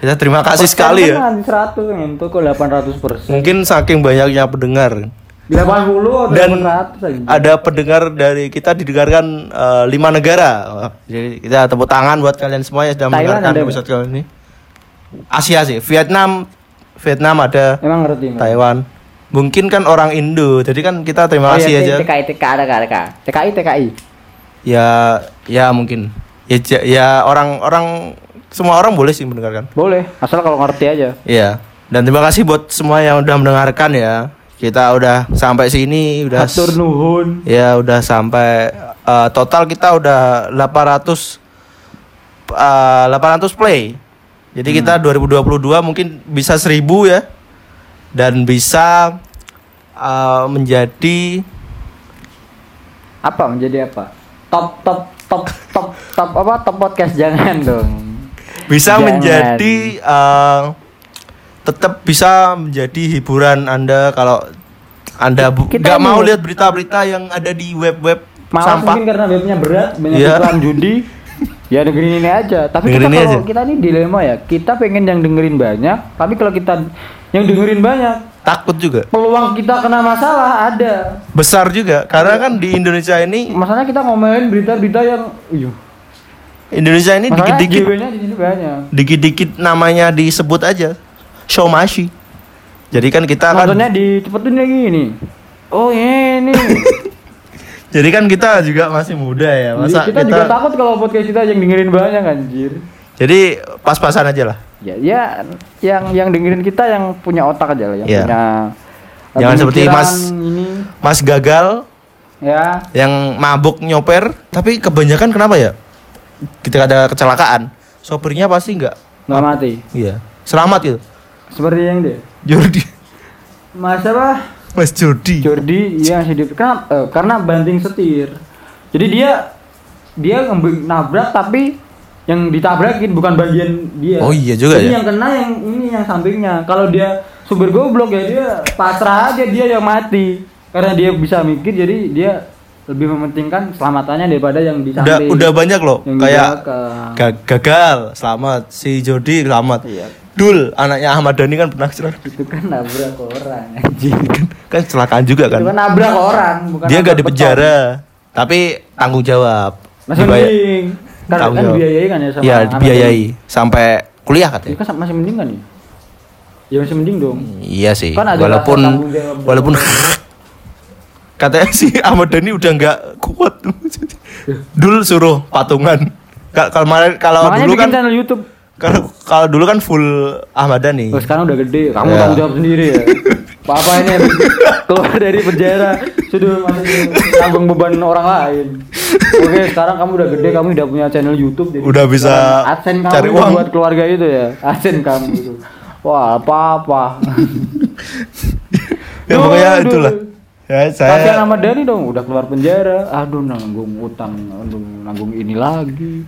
Kita terima kasih sekali ya. Kan 100 itu kok 800 persen. Mungkin saking banyaknya pendengar 80 atau dan 800 aja. ada pendengar dari kita didengarkan eh, lima negara. Jadi kita tepuk tangan buat kalian semua yang sudah Thailand mendengarkan episode kali ini. Asia sih, Vietnam, Vietnam ada, Emang ngerti. Taiwan. Mungkin kan orang Indo, jadi kan kita terima Oh, kasih iya, aja. TKI, TKI. TKI, TKI. Ya, ya mungkin. Ya, ya orang-orang semua orang boleh sih mendengarkan. Boleh, asal kalau ngerti aja. Iya. Dan terima kasih buat semua yang udah mendengarkan ya. Kita udah sampai sini, udah Hatur nuhun. Ya udah sampai eh, total kita udah 800 eh, 800 play. Jadi kita 2022 mungkin bisa 1000 ya. Dan bisa eh, menjadi apa menjadi apa top top top top top apa top podcast jangan dong bisa Jangan. menjadi eh, tetap bisa menjadi hiburan Anda kalau Anda nggak mau lihat berita-berita yang ada di web-web sampah. mungkin karena webnya berat banyak iklan judi [laughs] ya dengerin ini aja. Tapi Dengerin kita kalau aja. kita ini dilema ya. Kita pengen yang dengerin banyak tapi kalau kita yang dengerin banyak Takut juga. peluang kita kena masalah ada. Besar juga karena kan di Indonesia ini masalahnya kita ngomelin berita-berita yang iya. Indonesia ini dikit-dikit. Dikit-dikit namanya disebut aja Shomashi. Jadi kan kita kan maksudnya dicepetin lagi ini. Oh ini [laughs] jadi kan kita juga masih muda ya. Masa kita, juga takut kalau podcast kita yang dengerin banyak anjir Jadi pas-pasan aja lah. ya ya yang yang dengerin kita yang punya otak aja lah yang Iya. punya Jangan seperti Mas- ini Mas gagal ya yang mabuk nyoper, tapi kebanyakan kenapa ya? Ketika ada kecelakaan, sopirnya pasti nggak nggak mati iya. Selamat gitu. seperti yang dia Jordi. mas apa Mas Jody. Jordi iya masih di karena, eh, karena banting setir. Jadi dia dia nabrak tapi yang ditabrakin bukan bagian dia. Oh iya juga Jadi ya. yang kena yang ini yang sampingnya. Kalau dia sumber goblok ya dia pasrah aja dia yang mati. Karena dia bisa mikir jadi dia lebih mementingkan selamatannya daripada yang di Udah udah banyak loh Yang kayak belakang. ga- gagal selamat si Jody selamat. Iya. Dul anaknya Ahmad Dhani kan pernah kecelakaan. itu kan nabrak orang anjing. kan kecelakaan juga Itu kan kan. nabrak orang bukan Dia gak nabrak di penjara tapi tanggung jawab. Masih mending. Karena kan biayai kan ya sama Iya, anak dibiayai sampai kuliah katanya. kan masih mending kan ya? Ya masih mending dong. Iya sih. Kan walaupun walaupun [laughs] katanya si Ahmad Dhani udah nggak kuat. [laughs] Dul suruh patungan. Ka- Kalau kemarin- kalau dulu kan channel YouTube. Kalau kalau dulu kan full Ahmad Dhani. Oh, sekarang udah gede, kamu Ya. tanggung jawab sendiri ya. Papa ini keluar dari penjara sudah masih tanggung beban orang lain. Oke, sekarang kamu udah gede, kamu udah punya channel YouTube jadi Udah bisa adsen kamu cari uang. buat keluarga itu ya. Adsen kamu itu. Wah, apa-apa. ya pokoknya Aduh. itulah. Ya Kasihan saya sama Dani dong, udah keluar penjara. Aduh, nanggung utang, aduh, nanggung ini lagi.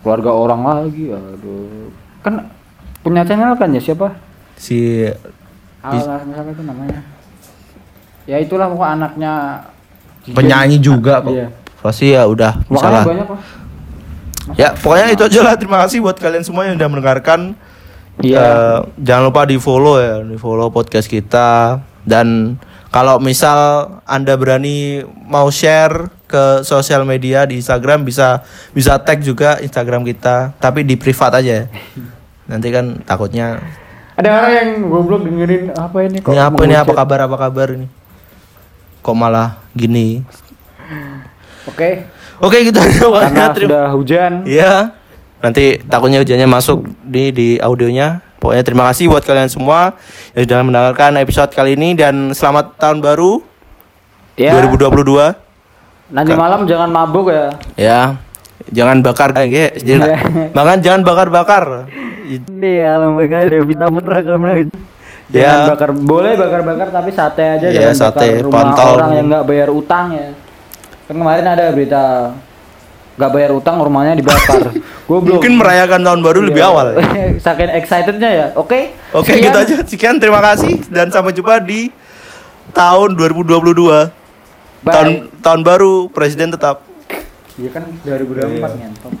Keluarga orang lagi, aduh. Kan punya channel kan ya siapa? si Alah, siapa itu namanya? Ya itulah pokok anaknya penyanyi juga kok. Iya. Pasti ya udah Makanya salah. banyak kok. Ya pokoknya itu aja lah. Terima kasih buat kalian semua yang udah mendengarkan. Iya. Eh, jangan lupa di follow ya, di follow podcast kita dan kalau misal anda berani mau share ke sosial media di Instagram bisa bisa tag juga Instagram kita tapi di privat aja. Nanti kan takutnya Ada orang yang goblok dengerin apa ini kok? ini apa ini apa kabar apa kabar ini? Kok malah gini? Oke. Oke gitu pokoknya. Karena Terima- sudah hujan. Iya. Nanti takutnya hujannya masuk di di audionya. Pokoknya terima kasih buat kalian semua yang sudah mendengarkan episode kali ini dan selamat tahun baru Ya. 2022. Nanti malam jangan mabuk ya. Ya. Jangan bakar eh, ya, jangan, makan jangan bakar-bakar. Ini alam bakar ya Vita Putra. Ya. Jangan bakar, boleh bakar-bakar tapi sate aja Ya, jangan sate, bakar rumah kontol. orang yang nggak bayar utang ya. Kan kemarin ada berita nggak bayar utang rumahnya dibakar. Goblok. [laughs] Mungkin merayakan tahun baru lebih Iya. awal. [laughs] Saking excitednya ya. Oke. Oke, sekian. gitu aja. Sekian terima kasih dan sampai jumpa di tahun 2022. Tahun tahun baru presiden tetap. Iya kan 2024 ngentot.